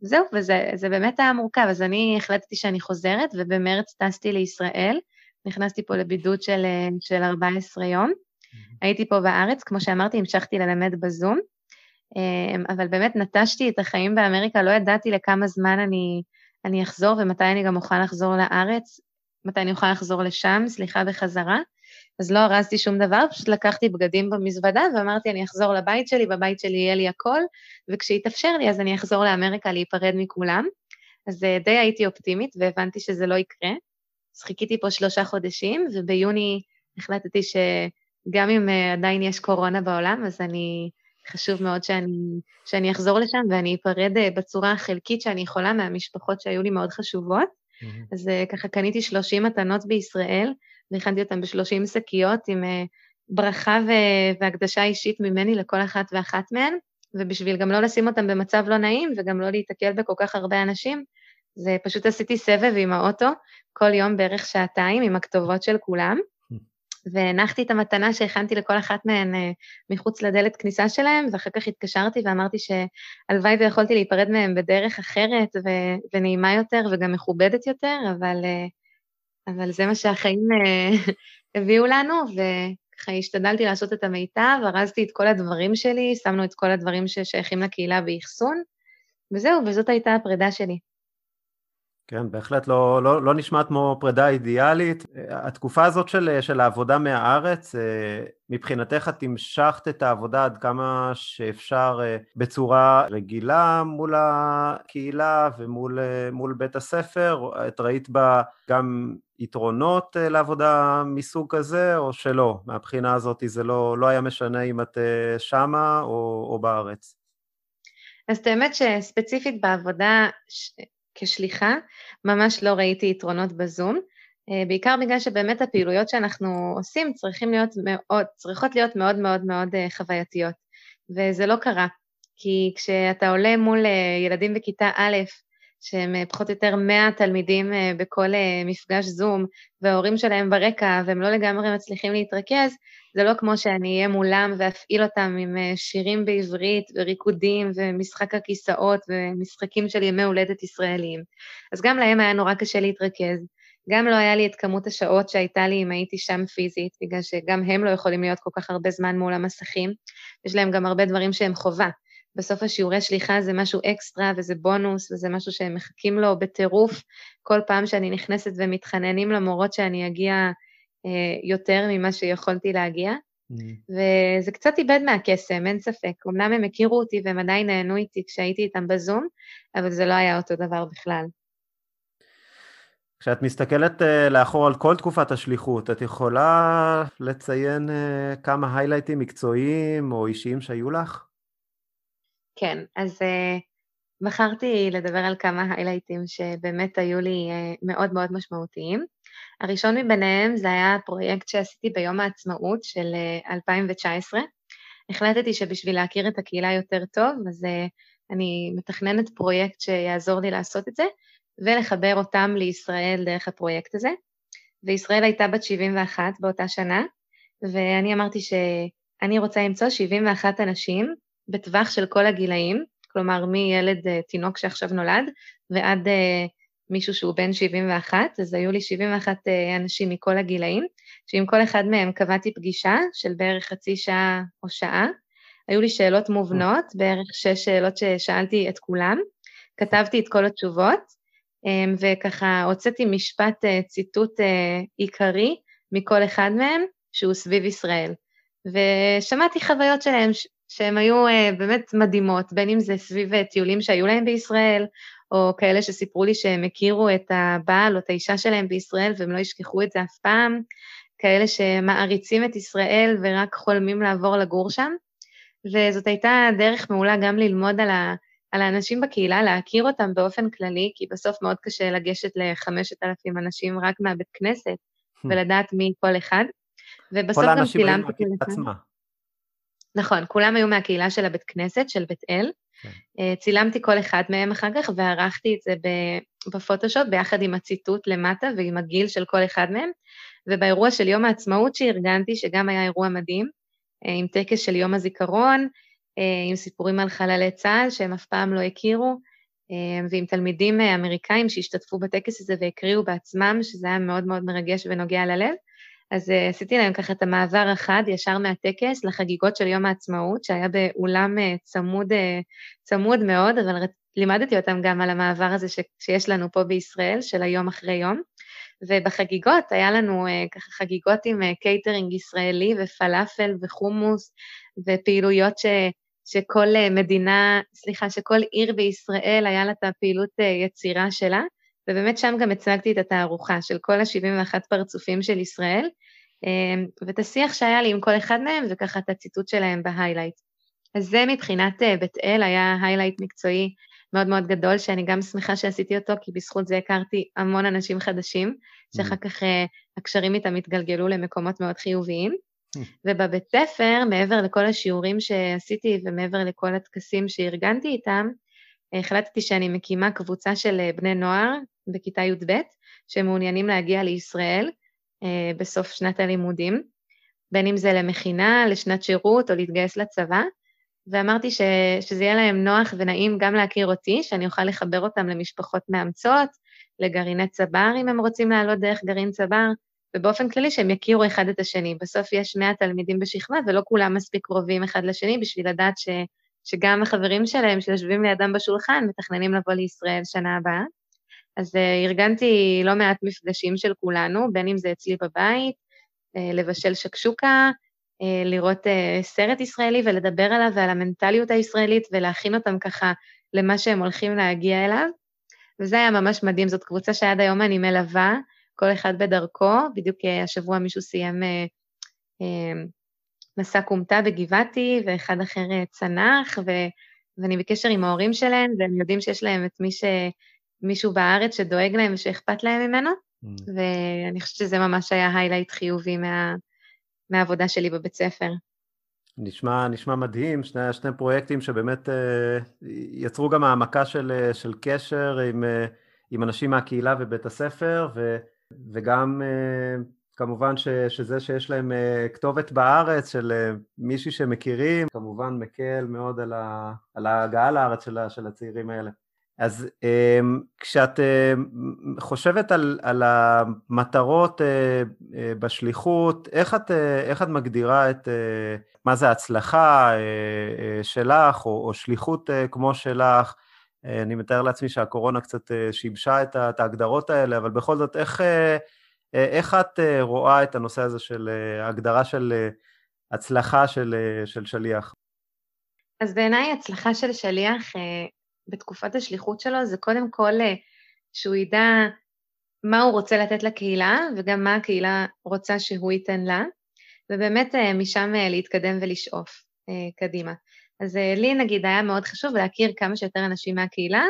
Speaker 3: זהו, וזה באמת היה מורכב. אז אני החלטתי שאני חוזרת, ובמרץ טסתי לישראל, נכנסתי פה לבידוד של, אה, של 14 יום. Mm-hmm. הייתי פה בארץ, כמו שאמרתי, המשכתי ללמד בזום, אה, אבל באמת נטשתי את החיים באמריקה, לא ידעתי לכמה זמן אני, אני אחזור ומתי אני גם אוכל לחזור לארץ, מתי אני אוכל לחזור לשם, סליחה, בחזרה. אז לא ארזתי שום דבר, פשוט לקחתי בגדים במזוודה ואמרתי, אני אחזור לבית שלי, בבית שלי יהיה לי הכל, וכשיתאפשר לי אז אני אחזור לאמריקה להיפרד מכולם. אז אה, די הייתי אופטימית והבנתי שזה לא יקרה. אז חיכיתי פה שלושה חודשים, וביוני החלטתי שגם אם אה, עדיין יש קורונה בעולם, אז אני, חשוב מאוד שאני, שאני אחזור לשם ואני אפרד אה, בצורה החלקית שאני יכולה מהמשפחות שהיו לי מאוד חשובות. Mm-hmm. אז ככה קניתי 30 מתנות בישראל, והכנתי אותם בשלושים שקיות עם אה, ברכה והקדשה אישית ממני לכל אחת ואחת מהן, ובשביל גם לא לשים אותם במצב לא נעים וגם לא להיתקל בכל כך הרבה אנשים, זה פשוט עשיתי סבב עם האוטו כל יום בערך שעתיים עם הכתובות של כולם, (laughs) והנחתי את המתנה שהכנתי לכל אחת מהן אה, מחוץ לדלת כניסה שלהם, ואחר כך התקשרתי ואמרתי שהלוואי ויכולתי להיפרד מהם בדרך אחרת ו- ונעימה יותר וגם מכובדת יותר, אבל uh, אבל זה מה שהחיים אה, (laughs) הביאו לנו, ככה השתדלתי לעשות את המיטב, ארזתי את כל הדברים שלי, שמנו את כל הדברים ששייכים לקהילה באחסון, וזהו, וזאת הייתה הפרידה שלי.
Speaker 2: כן, בהחלט לא, לא, לא נשמעת כמו פרידה אידיאלית. התקופה הזאת של, של העבודה מהארץ, אה, מבחינתך את המשכת את העבודה עד כמה שאפשר אה, בצורה רגילה מול הקהילה ומול אה, בית הספר? את ראית בה גם יתרונות לעבודה מסוג כזה, או שלא? מהבחינה הזאת זה לא, לא היה משנה אם את שמה או, או בארץ.
Speaker 3: אז את האמת שספציפית בעבודה כשליחה, ממש לא ראיתי יתרונות בזום, אה, בעיקר בגלל שבאמת הפעילויות שאנחנו עושים צריכים להיות מאוד, צריכות להיות מאוד מאוד מאוד אה, חווייתיות, וזה לא קרה, כי כשאתה עולה מול אה, ילדים בכיתה א', שהם פחות או יותר 100 תלמידים בכל מפגש זום, וההורים שלהם ברקע והם לא לגמרי מצליחים להתרכז, זה לא כמו שאני אהיה מולם ואפעיל אותם עם אה, שירים בעברית וריקודים ומשחק הכיסאות ומשחקים של ימי הולדת ישראליים. אז גם להם היה נורא קשה להתרכז. גם לא היה לי את כמות השעות שהייתה לי אם הייתי שם פיזית, בגלל שגם הם לא יכולים להיות כל כך הרבה זמן מול המסכים. יש להם גם הרבה דברים שהם חובה. בסוף השיעורי שליחה זה משהו אקסטרה וזה בונוס וזה משהו שהם מחכים לו בטירוף כל פעם שאני נכנסת ומתחננים למורות שאני אגיע אה, יותר ממה שיכולתי להגיע, mm. וזה קצת איבד מהקסם, אין ספק. אמנם הם הכירו אותי והם עדיין נהנו איתי כשהייתי איתם בזום, אבל זה לא היה אותו דבר בכלל.
Speaker 2: כשאת מסתכלת uh, לאחור על כל תקופת השליחות, את יכולה לציין uh, כמה היילייטים מקצועיים או אישיים שהיו לך?
Speaker 3: כן, אז uh, בחרתי לדבר על כמה היילייטים שבאמת היו לי uh, מאוד מאוד משמעותיים. הראשון מביניהם זה היה פרויקט שעשיתי ביום העצמאות של 2019. אה, החלטתי שבשביל להכיר את הקהילה יותר טוב, אז אה, אני מתכננת פרויקט שיעזור לי לעשות את זה, ולחבר אותם לישראל דרך הפרויקט הזה. וישראל הייתה בת 71 באותה שנה, ואני אמרתי שאני רוצה למצוא 71 אנשים בטווח של כל הגילאים, כלומר מילד אה, תינוק שעכשיו נולד ועד מישהו שהוא בן 71, אז היו לי 71 אה, אנשים מכל הגילאים, שעם כל אחד מהם קבעתי פגישה של בערך חצי שעה או שעה. היו לי שאלות מובנות, בערך שש שאלות ששאלתי את כולם, כתבתי את כל התשובות, אמ, וככה הוצאתי משפט אה, ציטוט אה, עיקרי מכל אחד מהם, שהוא סביב ישראל. ושמעתי חוויות שלהם שהן היו באמת מדהימות, בין אם זה סביב טיולים שהיו להם בישראל, או כאלה שסיפרו לי שהם הכירו את הבעל או את האישה שלהם בישראל והם לא ישכחו את זה אף פעם, כאלה שמעריצים את ישראל ורק חולמים לעבור לגור שם. וזאת הייתה דרך מעולה גם ללמוד על, ה, על האנשים בקהילה, להכיר אותם באופן כללי, כי בסוף מאוד קשה לגשת לחמשת אלפים אנשים רק מהבית כנסת hmm. ולדעת מי כל אחד. ובסוף גם צילמתי כל אחד. נכון, כולם היו מהקהילה של הבית כנסת, של בית אל, כן. אה, צילמתי כל אחד מהם אחר כך וערכתי את זה בפוטושופ ביחד עם הציטוט למטה ועם הגיל של כל אחד מהם, ובאירוע של יום העצמאות שארגנתי, שגם היה אירוע מדהים, אה, עם טקס של יום הזיכרון, אה, עם סיפורים על חללי צה"ל שהם אף פעם לא הכירו, ועם תלמידים אמריקאים שהשתתפו בטקס הזה והקריאו בעצמם, שזה היה מאוד מאוד מרגש ונוגע ללב. אז אה, עשיתי להם ככה את המעבר החד ישר מהטקס לחגיגות של יום העצמאות, שהיה באולם אה, צמוד, אה, צמוד מאוד, אבל לימדתי אותם גם על המעבר הזה ש, שיש לנו פה בישראל, של היום אחרי יום. ובחגיגות היה לנו אה, ככה חגיגות עם אה, קייטרינג ישראלי ופלאפל וחומוס ופעילויות ש, שכל מדינה, סליחה, שכל עיר בישראל היה לה את הפעילות יצירה שלה. ובאמת שם גם הצגתי את התערוכה של כל ה-71 פרצופים של ישראל, אמ, ואת השיח שהיה לי עם כל אחד מהם, וככה את הציטוט שלהם ב highlight. אז זה מבחינת אה, בית אל היה highlight מקצועי מאוד מאוד גדול, שאני גם שמחה שעשיתי אותו, כי בזכות זה הכרתי המון אנשים חדשים, שאחר אממ. כך אה, הקשרים איתם התגלגלו למקומות מאוד חיוביים. אממ. ובבית ספר, מעבר לכל השיעורים שעשיתי ומעבר לכל הטקסים שארגנתי איתם, החלטתי שאני מקימה קבוצה של אה, בני נוער בכיתה י"ב, שמעוניינים להגיע לישראל אה, בסוף שנת הלימודים, בין אם זה למכינה, לשנת שירות או להתגייס לצבא, ואמרתי ש, שזה יהיה להם נוח ונעים גם להכיר אותי, שאני אוכל לחבר אותם למשפחות מאמצות, לגרעיני צבר אם הם רוצים לעלות דרך גרעין צבר, ובאופן כללי שהם יכירו אחד את השני. בסוף יש 100 תלמידים בשכבה ולא כולם מספיק קרובים אחד לשני בשביל לדעת ש, שגם החברים שלהם שיושבים לידם בשולחן מתכננים לבוא לישראל שנה הבאה. אז uh, ארגנתי לא מעט מפגשים של כולנו, בין אם זה אצלי בבית, uh, לבשל שקשוקה, uh, לראות סרט ישראלי ולדבר עליו ועל המנטליות הישראלית ולהכין אותם ככה למה שהם הולכים להגיע אליו. וזה היה ממש מדהים, זאת קבוצה שעד היום אני מלווה, כל אחד בדרכו, בדיוק השבוע מישהו סיים מסע כומתה בגבעתי, ואחד אחר צנח, ו... ואני בקשר עם ההורים שלהם, והם יודעים שיש להם את מי ש... מישהו בארץ שדואג להם ושאכפת להם ממנו, mm. ואני חושבת שזה ממש היה היילייט חיובי מה... מהעבודה שלי בבית ספר.
Speaker 2: נשמע, נשמע מדהים, שני, שני פרויקטים שבאמת uh, יצרו גם העמקה של, uh, של קשר עם, uh, עם אנשים מהקהילה ובית הספר, ו, וגם uh, כמובן ש, שזה שיש להם uh, כתובת בארץ של uh, מישהי שמכירים, כמובן מקל מאוד על, ה, על ההגעה לארץ של, של הצעירים האלה. אז um, כשאת uh, חושבת על, על המטרות uh, uh, בשליחות, איך את, uh, איך את מגדירה את uh, מה זה הצלחה uh, uh, שלך, או, או שליחות uh, כמו שלך? אני מתאר לעצמי שהקורונה קצת שיבשה את, ההגדרות האלה, אבל בכל זאת, איך, איך את uh, רואה את הנושא הזה של uh, הגדרה של הצלחה של, של שליח?
Speaker 3: אז בעיניי הצלחה של שליח בתקופת השליחות שלו זה קודם כל אה, שהוא ידע מה הוא רוצה לתת לקהילה וגם מה הקהילה רוצה שהוא ייתן לה, ובאמת אה, משם אה, להתקדם ולשאוף קדימה. אז לי נגיד היה מאוד חשוב להכיר כמה שיותר אנשים מהקהילה,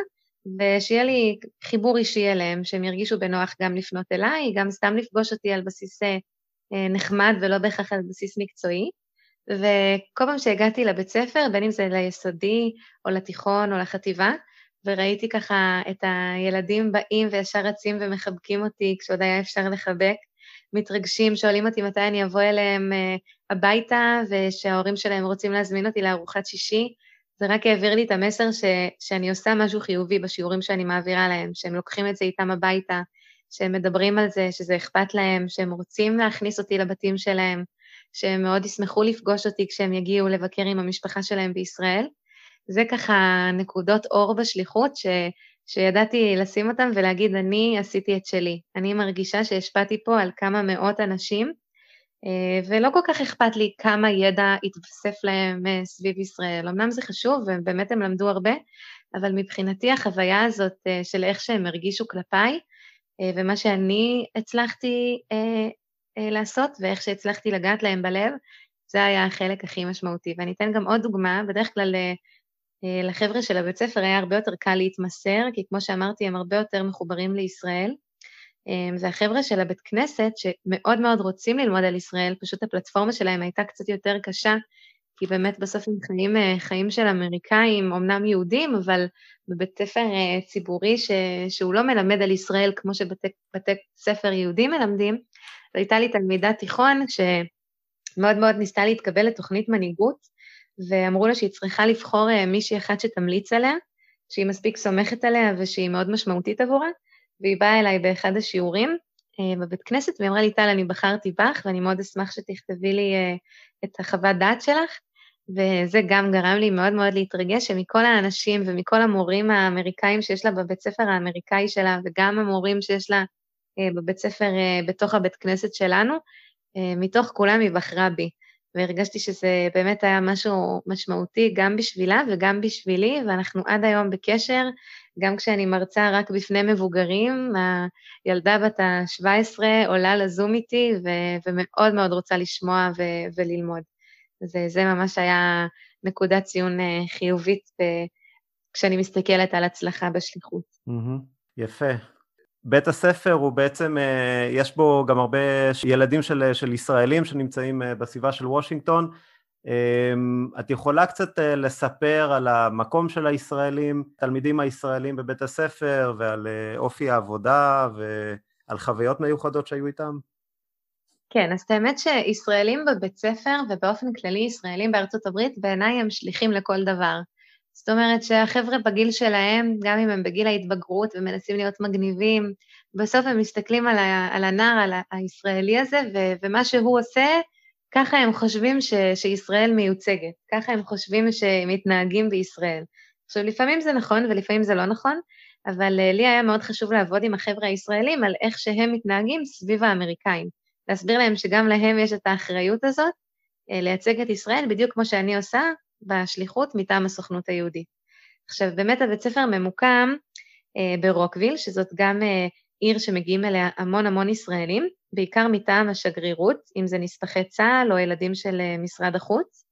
Speaker 3: ושיהיה לי חיבור אישי אליהם, שהם ירגישו בנוח גם לפנות אליי, גם סתם לפגוש אותי על בסיס נחמד ולא בהכרח על בסיס מקצועי. וכל פעם שהגעתי לבית ספר, בין אם זה ליסודי או לתיכון או לחטיבה, וראיתי ככה את הילדים באים וישר רצים ומחבקים אותי כשעוד היה אפשר לחבק, מתרגשים, שואלים אותי מתי אני אבוא אליהם uh, הביתה, ושההורים שלהם רוצים להזמין אותי לארוחת שישי, זה רק העביר לי את המסר ש, שאני עושה משהו חיובי בשיעורים שאני מעבירה להם, שהם לוקחים את זה איתם הביתה, שהם מדברים על זה, שזה אכפת להם, שהם רוצים להכניס אותי לבתים שלהם, שהם מאוד ישמחו לפגוש אותי כשהם יגיעו לבקר עם המשפחה שלהם בישראל. זה ככה נקודות אור בשליחות ש, שידעתי לשים אותם ולהגיד, אני עשיתי את שלי. אני מרגישה שהשפעתי פה על כמה מאות אנשים, ולא כל כך אכפת לי כמה ידע התווסף להם אה, סביב ישראל. אמנם זה חשוב, ובאמת הם למדו הרבה, אבל מבחינתי החוויה הזאת אה, של איך שהם הרגישו כלפיי, ומה שאני הצלחתי אה, לעשות, ואיך שהצלחתי לגעת להם בלב, זה היה החלק הכי משמעותי. ואני אתן גם עוד דוגמה, בדרך כלל אה, אה, לחבר'ה של הבית ספר היה הרבה יותר קל להתמסר, כי כמו שאמרתי, הם הרבה יותר מחוברים לישראל. זה החבר'ה של הבית כנסת, שמאוד מאוד רוצים ללמוד על ישראל, פשוט הפלטפורמה שלהם הייתה קצת יותר קשה, כי באמת בסוף הם חיים חיים של אמריקאים, אמנם יהודים, אבל בבית ספר ציבורי ש, שהוא לא מלמד על ישראל כמו שבתי ספר יהודים מלמדים, והייתה לי תלמידת תיכון שמאוד מאוד ניסתה להתקבל לתוכנית מנהיגות, ואמרו לה שהיא צריכה לבחור אה, מישהי אחת שתמליץ עליה, שהיא מספיק סומכת עליה ושהיא מאוד משמעותית עבורה, והיא באה אליי באחד השיעורים אה, בבית כנסת, והיא אמרה לי, טל, אני בחרתי בך, ואני מאוד אשמח שתכתבי לי אה, את החוות דעת שלך, וזה גם גרם לי מאוד מאוד להתרגש, שמכל האנשים ומכל המורים האמריקאים שיש לה בבית ספר האמריקאי שלה, וגם המורים שיש לה אה, בבית ספר בתוך הבית כנסת שלנו, מתוך כולם היא בחרה בי. והרגשתי שזה באמת היה משהו משמעותי גם בשבילה וגם בשבילי, ואנחנו עד היום בקשר, גם כשאני מרצה רק בפני מבוגרים, הילדה בת ה-17 עולה לזום איתי ו- ומאוד מאוד רוצה לשמוע ו- וללמוד. זה, זה ממש היה נקודת ציון חיובית ב- כשאני מסתכלת על הצלחה בשליחות.
Speaker 2: Mm-hmm. יפה. בית הספר הוא בעצם, אה, יש בו גם הרבה ילדים של, של ישראלים שנמצאים אה, בסביבה של וושינגטון. אמ, את יכולה קצת אה, לספר על המקום של הישראלים, תלמידים הישראלים בבית הספר ועל אופי העבודה ועל חוויות מיוחדות שהיו איתם?
Speaker 3: כן, אז האמת שישראלים בבית ספר ובאופן כללי ישראלים בארצות הברית בעיניי הם שליחים לכל דבר. זאת אומרת שהחבר'ה בגיל שלהם, גם אם הם בגיל ההתבגרות ומנסים להיות מגניבים בסוף הם מסתכלים על, ה, על הנער, על הישראלי הזה, ו, ומה שהוא עושה, ככה הם חושבים ש, שישראל מיוצגת, ככה הם חושבים שמתנהגים בישראל. עכשיו, לפעמים זה נכון ולפעמים זה לא נכון, אבל אה, לי היה מאוד חשוב לעבוד עם החבר'ה הישראלים על איך שהם מתנהגים סביב האמריקאים. להסביר להם שגם להם יש את האחריות הזאת אה, לייצג את ישראל, בדיוק כמו שאני עושה בשליחות מטעם הסוכנות היהודית. עכשיו, באמת הבית ספר ממוקם אה, ברוקוויל, שזאת גם עיר שמגיעים אליה המון המון ישראלים, בעיקר מטעם השגרירות, אם זה נספחי צה"ל או ילדים של אה, משרד החוץ.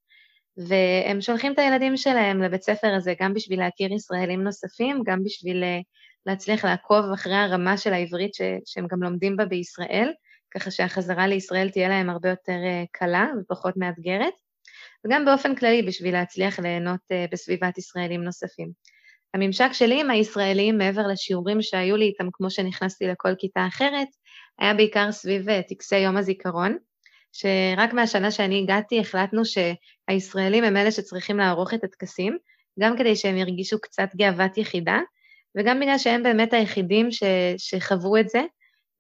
Speaker 3: והם שולחים את הילדים שלהם לבית ספר הזה גם בשביל להכיר ישראלים נוספים, גם בשביל אה, להצליח לעקוב אחרי הרמה של העברית ש, שהם גם לומדים בה בישראל, ככה שהחזרה לישראל תהיה להם הרבה יותר אה, קלה ופחות מאתגרת, וגם באופן כללי בשביל להצליח ליהנות אה, בסביבת ישראלים נוספים. הממשק שלי עם הישראלים, מעבר לשיעורים שהיו לי איתם כמו שנכנסתי לכל כיתה אחרת, היה בעיקר סביב טקסי יום הזיכרון, שרק מהשנה שאני הגעתי החלטנו שהישראלים הם אלה שצריכים לערוך את הטקסים, גם כדי שהם ירגישו קצת גאוות יחידה, וגם בגלל שהם באמת היחידים ש, שחוו את זה,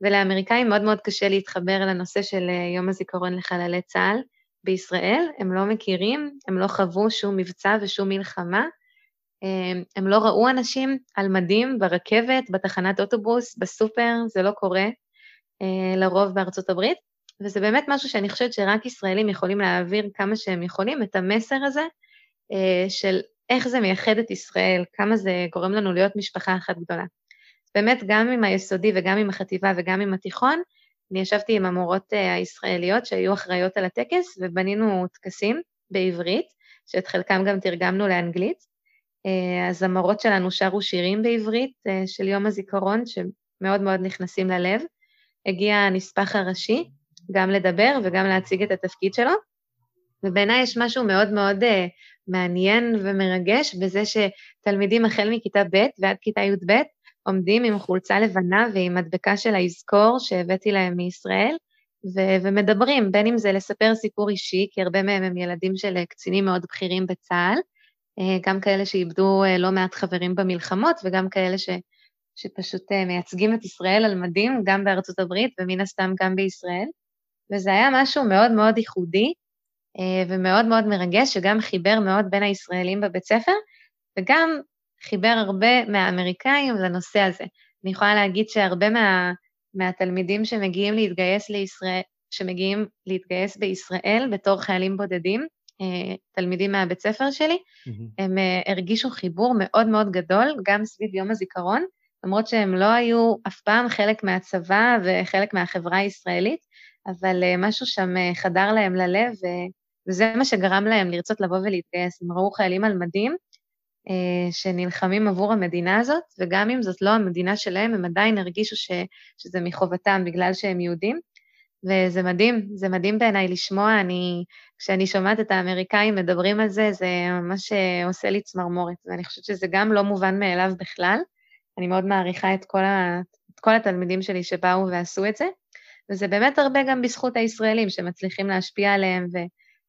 Speaker 3: ולאמריקאים מאוד מאוד קשה להתחבר לנושא של אה, יום הזיכרון לחללי צה"ל בישראל, הם לא מכירים, הם לא חוו שום מבצע ושום מלחמה, אה, הם לא ראו אנשים על מדים ברכבת, בתחנת אוטובוס, בסופר, זה לא קורה אה, לרוב בארצות הברית, וזה באמת משהו שאני חושבת שרק ישראלים יכולים להעביר כמה שהם יכולים, את המסר הזה אה, של איך זה מייחד את ישראל, כמה זה גורם לנו להיות משפחה אחת גדולה. באמת, גם עם היסודי וגם עם החטיבה וגם עם התיכון, אני ישבתי עם המורות אה, הישראליות שהיו אחראיות על הטקס, ובנינו טקסים בעברית, שאת חלקם גם תרגמנו לאנגלית. אה, אז המורות שלנו שרו שירים בעברית של יום הזיכרון, שמאוד מאוד נכנסים ללב. הגיע הנספח הראשי, גם לדבר וגם להציג את התפקיד שלו. ובעיניי יש משהו מאוד מאוד uh, מעניין ומרגש בזה שתלמידים החל מכיתה ב' ועד כיתה י"ב עומדים עם חולצה לבנה ועם מדבקה של היזכור שהבאתי להם מישראל, ו- ומדברים, בין אם זה לספר סיפור אישי, כי הרבה מהם הם ילדים של אה, קצינים מאוד בכירים בצה"ל, גם כאלה שאיבדו uh, לא מעט חברים במלחמות וגם כאלה ש- שפשוט uh, מייצגים את ישראל על מדים, גם בארצות הברית ומן הסתם גם בישראל. וזה היה משהו מאוד מאוד ייחודי אה, ומאוד מאוד מרגש, שגם חיבר מאוד בין הישראלים בבית ספר, וגם חיבר הרבה מהאמריקאים לנושא הזה. אני יכולה להגיד שהרבה מה, מהתלמידים שמגיעים להתגייס לישראל, שמגיעים להתגייס בישראל בתור חיילים בודדים, אה, תלמידים מהבית ספר שלי. הם אה, הרגישו חיבור מאוד מאוד גדול, גם סביב יום הזיכרון, למרות שהם לא היו אף פעם חלק מהצבא וחלק מהחברה הישראלית, אבל אה, משהו שם אה, חדר להם ללב, וזה מה שגרם להם לרצות לבוא ולהתגייס. הם ראו חיילים על מדים אה, שנלחמים עבור המדינה הזאת, וגם אם זאת לא המדינה שלהם, הם עדיין הרגישו ש, שזה מחובתם בגלל שהם יהודים. וזה מדהים, זה מדהים בעיניי לשמוע, אני, כשאני שומעת את האמריקאים מדברים על זה, זה ממש עושה לי צמרמורת, ואני חושבת שזה גם לא מובן מאליו בכלל. אני מאוד מעריכה את כל, ה, את כל התלמידים שלי שבאו ועשו את זה. וזה באמת הרבה גם בזכות הישראלים שמצליחים להשפיע עליהם ו-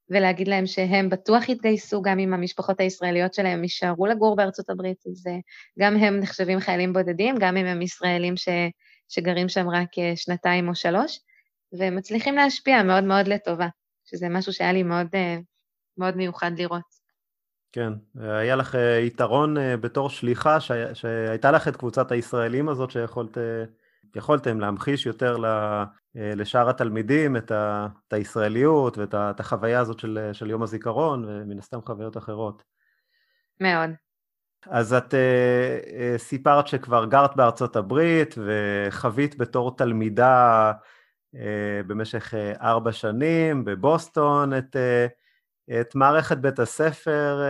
Speaker 3: ולהגיד להם שהם בטוח יתגייסו, גם אם המשפחות הישראליות שלהם יישארו לגור בארצות הברית, אז אה, גם הם נחשבים חיילים בודדים, גם אם הם ישראלים ש- שגרים שם רק אה, שנתיים או שלוש, והם מצליחים להשפיע מאוד מאוד לטובה, שזה משהו שהיה לי מאוד, אה, מאוד מיוחד לראות.
Speaker 2: כן, היה לך יתרון בתור שליחה, שהייתה לך את קבוצת הישראלים הזאת שיכולת יכולתם להמחיש יותר אה, לשאר התלמידים את, ה, את הישראליות ואת ה, את החוויה הזאת של, של יום הזיכרון ומן הסתם חוויות אחרות.
Speaker 3: מאוד.
Speaker 2: אז את uh, סיפרת שכבר גרת בארצות הברית וחווית בתור תלמידה במשך uh, ארבע שנים בבוסטון את, uh, את מערכת בית הספר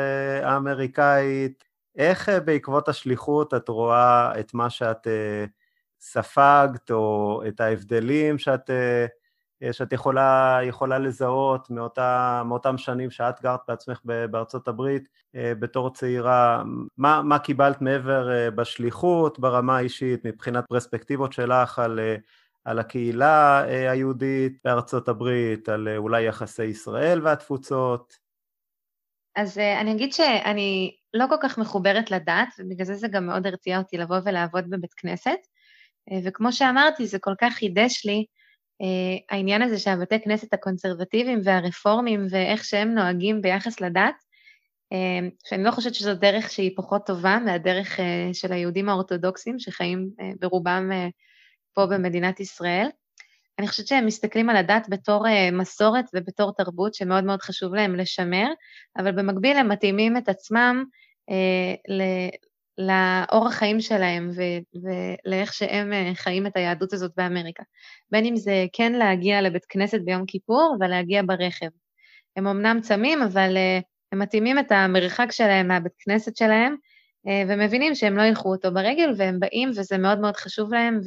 Speaker 2: האמריקאית. איך בעקבות השליחות את רואה את מה שאת ספגת, או את ההבדלים שאת, אה, שאת יכולה, יכולה לזהות מאותה, מאותם שנים שאת גרת בעצמך בארצות הברית אה, בתור צעירה, מה, מה קיבלת מעבר אה, בשליחות, ברמה האישית, מבחינת פרספקטיבות שלך על, על הקהילה היהודית בארצות הברית, על אולי יחסי ישראל והתפוצות?
Speaker 3: אז אני אגיד שאני לא כל כך מחוברת לדת, ובגלל זה זה גם מאוד הרתיע אותי לבוא ולעבוד בבית כנסת. וכמו שאמרתי, זה כל כך חידש לי העניין הזה שהבתי כנסת הקונסרבטיביים והרפורמים ואיך שהם נוהגים ביחס לדת, שאני לא חושבת שזו דרך שהיא פחות טובה מהדרך של היהודים האורתודוקסים שחיים ברובם פה במדינת ישראל. אני חושבת שהם מסתכלים על הדת בתור uh, מסורת ובתור תרבות שמאוד מאוד חשוב להם לשמר, אבל במקביל הם מתאימים את עצמם uh, ל- לאורח חיים שלהם ו- ולאיך שהם uh, חיים את היהדות הזאת באמריקה. בין אם זה כן להגיע לבית כנסת ביום כיפור ולהגיע ברכב. הם אמנם צמים, אבל uh, הם מתאימים את המרחק שלהם מהבית כנסת שלהם אה, ומבינים שהם לא ילכו אותו ברגל, והם באים וזה מאוד מאוד חשוב להם,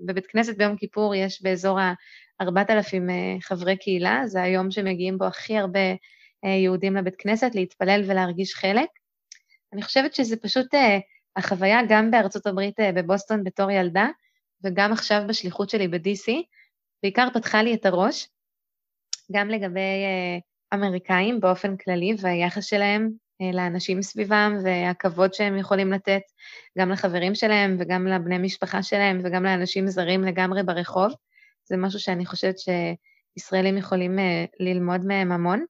Speaker 3: ובבית כנסת ביום כיפור יש באזור ה-4,000 אה, חברי קהילה, זה היום שמגיעים בו הכי הרבה אה, יהודים לבית כנסת להתפלל ולהרגיש חלק. אני חושבת שזה פשוט החוויה גם בארצות הברית, בבוסטון בתור ילדה, וגם עכשיו בשליחות שלי ב-DC, בעיקר פתחה לי את הראש, גם לגבי אמריקאים באופן כללי והיחס שלהם אה, לאנשים סביבם והכבוד שהם יכולים לתת גם לחברים שלהם וגם לבני משפחה שלהם וגם לאנשים זרים לגמרי ברחוב. זה משהו שאני חושבת שישראלים יכולים אה, ללמוד מהם המון.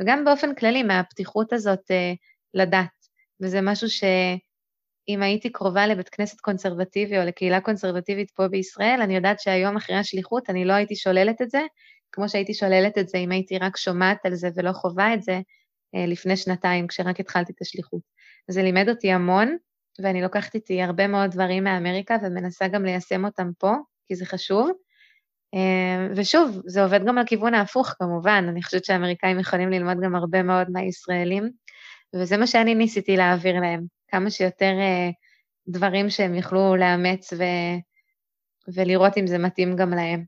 Speaker 3: וגם באופן כללי מהפתיחות הזאת אה, לדת, וזה משהו שאם הייתי קרובה לבית כנסת קונסרבטיבי או לקהילה קונסרבטיבית פה בישראל, אני יודעת שהיום אחרי השליחות אני לא הייתי שוללת את זה, כמו שהייתי שוללת את זה אם הייתי רק שומעת על זה ולא חווה את זה, אה, לפני שנתיים, כשרק התחלתי את השליחות. זה לימד אותי המון, ואני לוקחת איתי הרבה מאוד דברים מאמריקה ומנסה גם ליישם אותם פה, כי זה חשוב. אה, ושוב, זה עובד גם לכיוון ההפוך כמובן, אני חושבת שהאמריקאים יכולים ללמוד גם הרבה מאוד מהישראלים, וזה מה שאני ניסיתי להעביר להם, כמה שיותר אה, דברים שהם יוכלו לאמץ ו... ולראות אם זה מתאים גם להם.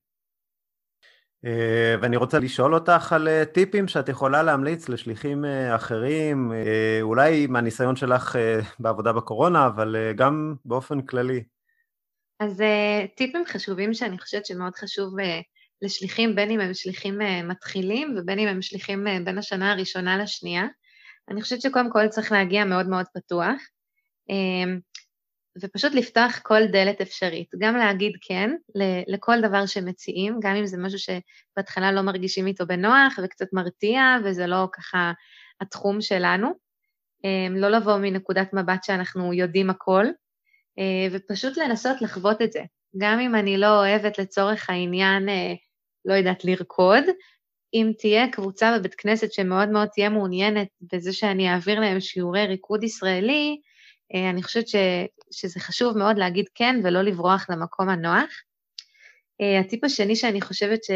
Speaker 2: אה, ואני רוצה לשאול אותך על אה, טיפים שאת יכולה להמליץ לשליחים אה, אחרים, אולי מהניסיון שלך בעבודה בקורונה, אבל גם באופן כללי.
Speaker 3: אז טיפים חשובים שאני חושבת שמאוד חשוב לשליחים, בין אם הם שליחים מתחילים ובין אם הם שליחים בין השנה הראשונה לשנייה. אני חושבת שקודם כל צריך להגיע מאוד מאוד פתוח. ופשוט לפתוח כל דלת אפשרית, גם להגיד כן לכל דבר שמציעים, גם אם זה משהו שבהתחלה לא מרגישים איתו בנוח וקצת מרתיע וזה לא ככה התחום שלנו, אמ, לא לבוא מנקודת מבט שאנחנו יודעים הכל, אה, ופשוט לנסות לחוות את זה. גם אם אני לא אוהבת לצורך העניין, אה, לא יודעת, לרקוד, אם תהיה קבוצה בבית כנסת שמאוד מאוד תהיה מעוניינת בזה שאני אעביר להם שיעורי ריקוד ישראלי, אני חושבת ש, שזה חשוב מאוד להגיד כן ולא לברוח למקום הנוח. אה, הטיפ השני שאני חושבת ש,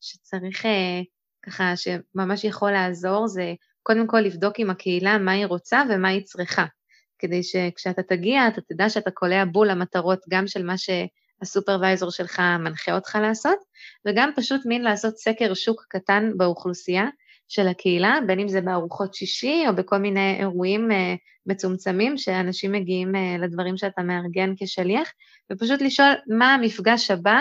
Speaker 3: שצריך אה, ככה, שממש יכול לעזור, זה קודם כל לבדוק עם הקהילה מה היא רוצה ומה היא צריכה, כדי שכשאתה תגיע אתה תדע שאתה קולע בול למטרות גם של מה שהסופרוויזור שלך מנחה אותך לעשות, וגם פשוט מין לעשות סקר שוק קטן באוכלוסייה, של הקהילה, בין אם זה בארוחות שישי או בכל מיני אירועים uh, מצומצמים שאנשים מגיעים uh, לדברים שאתה מארגן כשליח, ופשוט לשאול מה המפגש הבא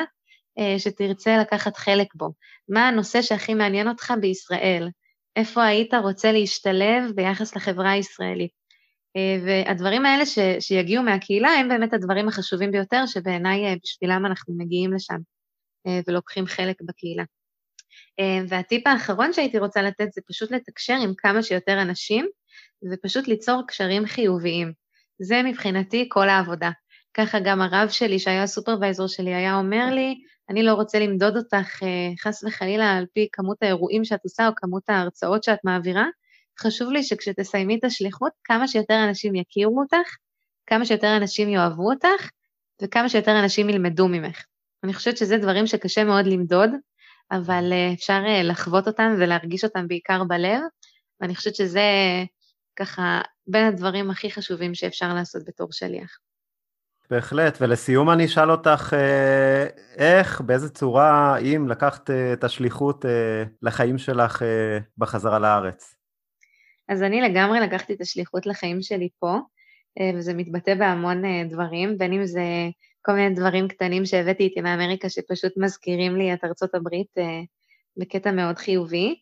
Speaker 3: uh, שתרצה לקחת חלק בו, מה הנושא שהכי מעניין אותך בישראל, איפה היית רוצה להשתלב ביחס לחברה הישראלית. והדברים האלה ש, שיגיעו מהקהילה הם באמת הדברים החשובים ביותר שבעיניי בשבילם אנחנו מגיעים לשם ולוקחים חלק בקהילה. אה, והטיפ האחרון שהייתי רוצה לתת זה פשוט לתקשר עם כמה שיותר אנשים, ופשוט ליצור קשרים חיוביים. זה מבחינתי כל העבודה. ככה גם הרב שלי, שהיה הסופרוויזור שלי, היה אומר לי, אני לא רוצה למדוד אותך אה, חס וחלילה על פי כמות האירועים שאת עושה או כמות ההרצאות שאת מעבירה, חשוב לי שכשתסיימי את השליחות, כמה שיותר אנשים יכירו אותך, כמה שיותר אנשים יאהבו אותך, וכמה שיותר אנשים ילמדו ממך. אני חושבת שזה דברים שקשה מאוד למדוד, אבל אה, אפשר אה, לחוות אותם ולהרגיש אותם בעיקר בלב, ואני חושבת שזה ככה בין הדברים הכי חשובים שאפשר לעשות בתור שליח.
Speaker 2: בהחלט, ולסיום אני אשאל אותך אה, איך, באיזה צורה, אם לקחת את השליחות לחיים שלך בחזרה לארץ.
Speaker 3: אז אני לגמרי לקחתי את השליחות לחיים שלי פה, וזה מתבטא בהמון דברים, בין אם זה כל מיני דברים קטנים שהבאתי איתי מאמריקה שפשוט מזכירים לי את ארצות הברית uh, בקטע מאוד חיובי.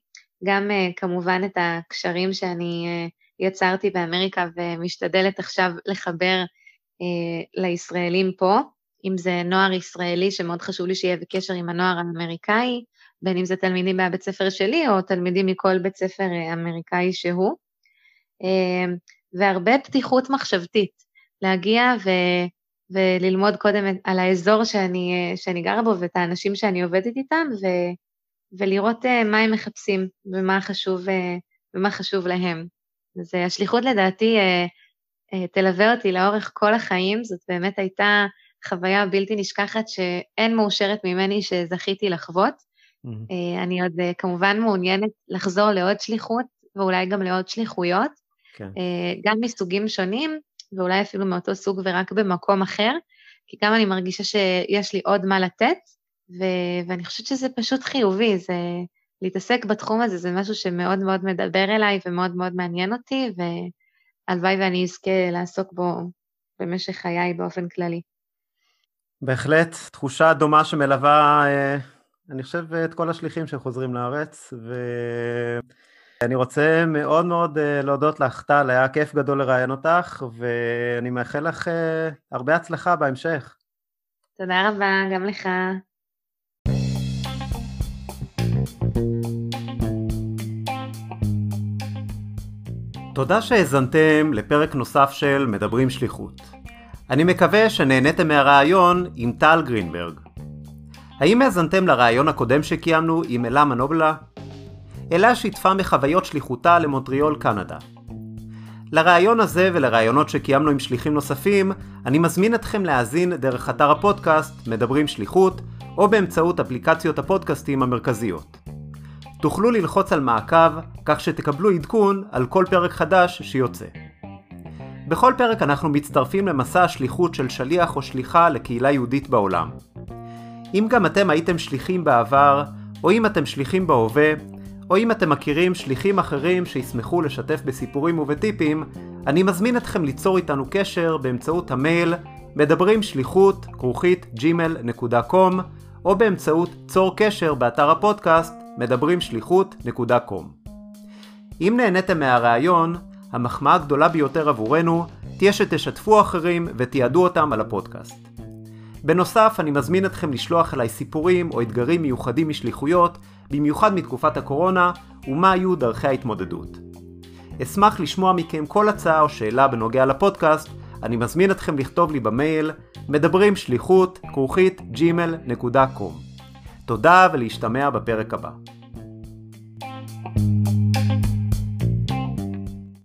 Speaker 3: גם uh, כמובן את הקשרים שאני uh, יצרתי באמריקה ומשתדלת עכשיו לחבר uh, לישראלים פה, אם זה נוער ישראלי שמאוד חשוב לי שיהיה בקשר עם הנוער האמריקאי, בין אם זה תלמידים מהבית ספר שלי או תלמידים מכל בית ספר אמריקאי שהוא. והרבה פתיחות מחשבתית, להגיע ו, וללמוד קודם על האזור שאני, שאני גרה בו ואת האנשים שאני עובדת איתם, ו, ולראות מה הם מחפשים ומה חשוב, ומה חשוב להם. אז השליחות לדעתי תלווה אותי לאורך כל החיים, זאת באמת הייתה חוויה בלתי נשכחת שאין מאושרת ממני שזכיתי לחוות. Mm-hmm. אני עוד כמובן מעוניינת לחזור לעוד שליחות, ואולי גם לעוד שליחויות, כן. גם מסוגים שונים, ואולי אפילו מאותו סוג ורק במקום אחר, כי גם אני מרגישה שיש לי עוד מה לתת, ו- ואני חושבת שזה פשוט חיובי, זה להתעסק בתחום הזה, זה משהו שמאוד מאוד מדבר אליי ומאוד מאוד מעניין אותי, והלוואי ואני אזכה לעסוק בו במשך חיי באופן כללי.
Speaker 2: בהחלט, תחושה דומה שמלווה, אה, אני חושב, את כל השליחים שחוזרים לארץ, ואני רוצה מאוד מאוד אה, להודות לך, טל, היה כיף גדול לראיין אותך, ואני מאחל לך אה, הרבה הצלחה בהמשך.
Speaker 3: תודה רבה, גם לך.
Speaker 2: תודה שהאזנתם לפרק נוסף של מדברים שליחות. אני מקווה שנהניתם מהרעיון עם טל גרינברג. האם האזנתם לרעיון הקודם שקיימנו עם אלה מנובלה? אלה שיתפה מחוויות שליחותה למונטריאול קנדה. לרעיון הזה ולרעיונות שקיימנו עם שליחים נוספים, אני מזמין אתכם להאזין דרך אתר הפודקאסט מדברים שליחות, או באמצעות אפליקציות הפודקאסטים המרכזיות. תוכלו ללחוץ על מעקב, כך שתקבלו עדכון על כל פרק חדש שיוצא. בכל פרק אנחנו מצטרפים למסע השליחות של שליח או שליחה לקהילה יהודית בעולם. אם גם אתם הייתם שליחים בעבר, או אם אתם שליחים בהווה, או אם אתם מכירים שליחים אחרים שישמחו לשתף בסיפורים ובטיפים, אני מזמין אתכם ליצור איתנו קשר באמצעות המייל מדברים שליחות כרוכית gmail.com או באמצעות צור קשר באתר הפודקאסט מדברים שליחות.com. אם נהניתם מהרעיון, המחמאה הגדולה ביותר עבורנו תהיה שתשתפו אחרים ותיעדו אותם על הפודקאסט. בנוסף, אני מזמין אתכם לשלוח אליי סיפורים או אתגרים מיוחדים משליחויות, במיוחד מתקופת הקורונה, ומה היו דרכי ההתמודדות. אשמח לשמוע מכם כל הצעה או שאלה בנוגע לפודקאסט, אני מזמין אתכם לכתוב לי במייל מדברים שליחות כרוכית gmail.com. תודה ולהשתמע בפרק הבא. thank you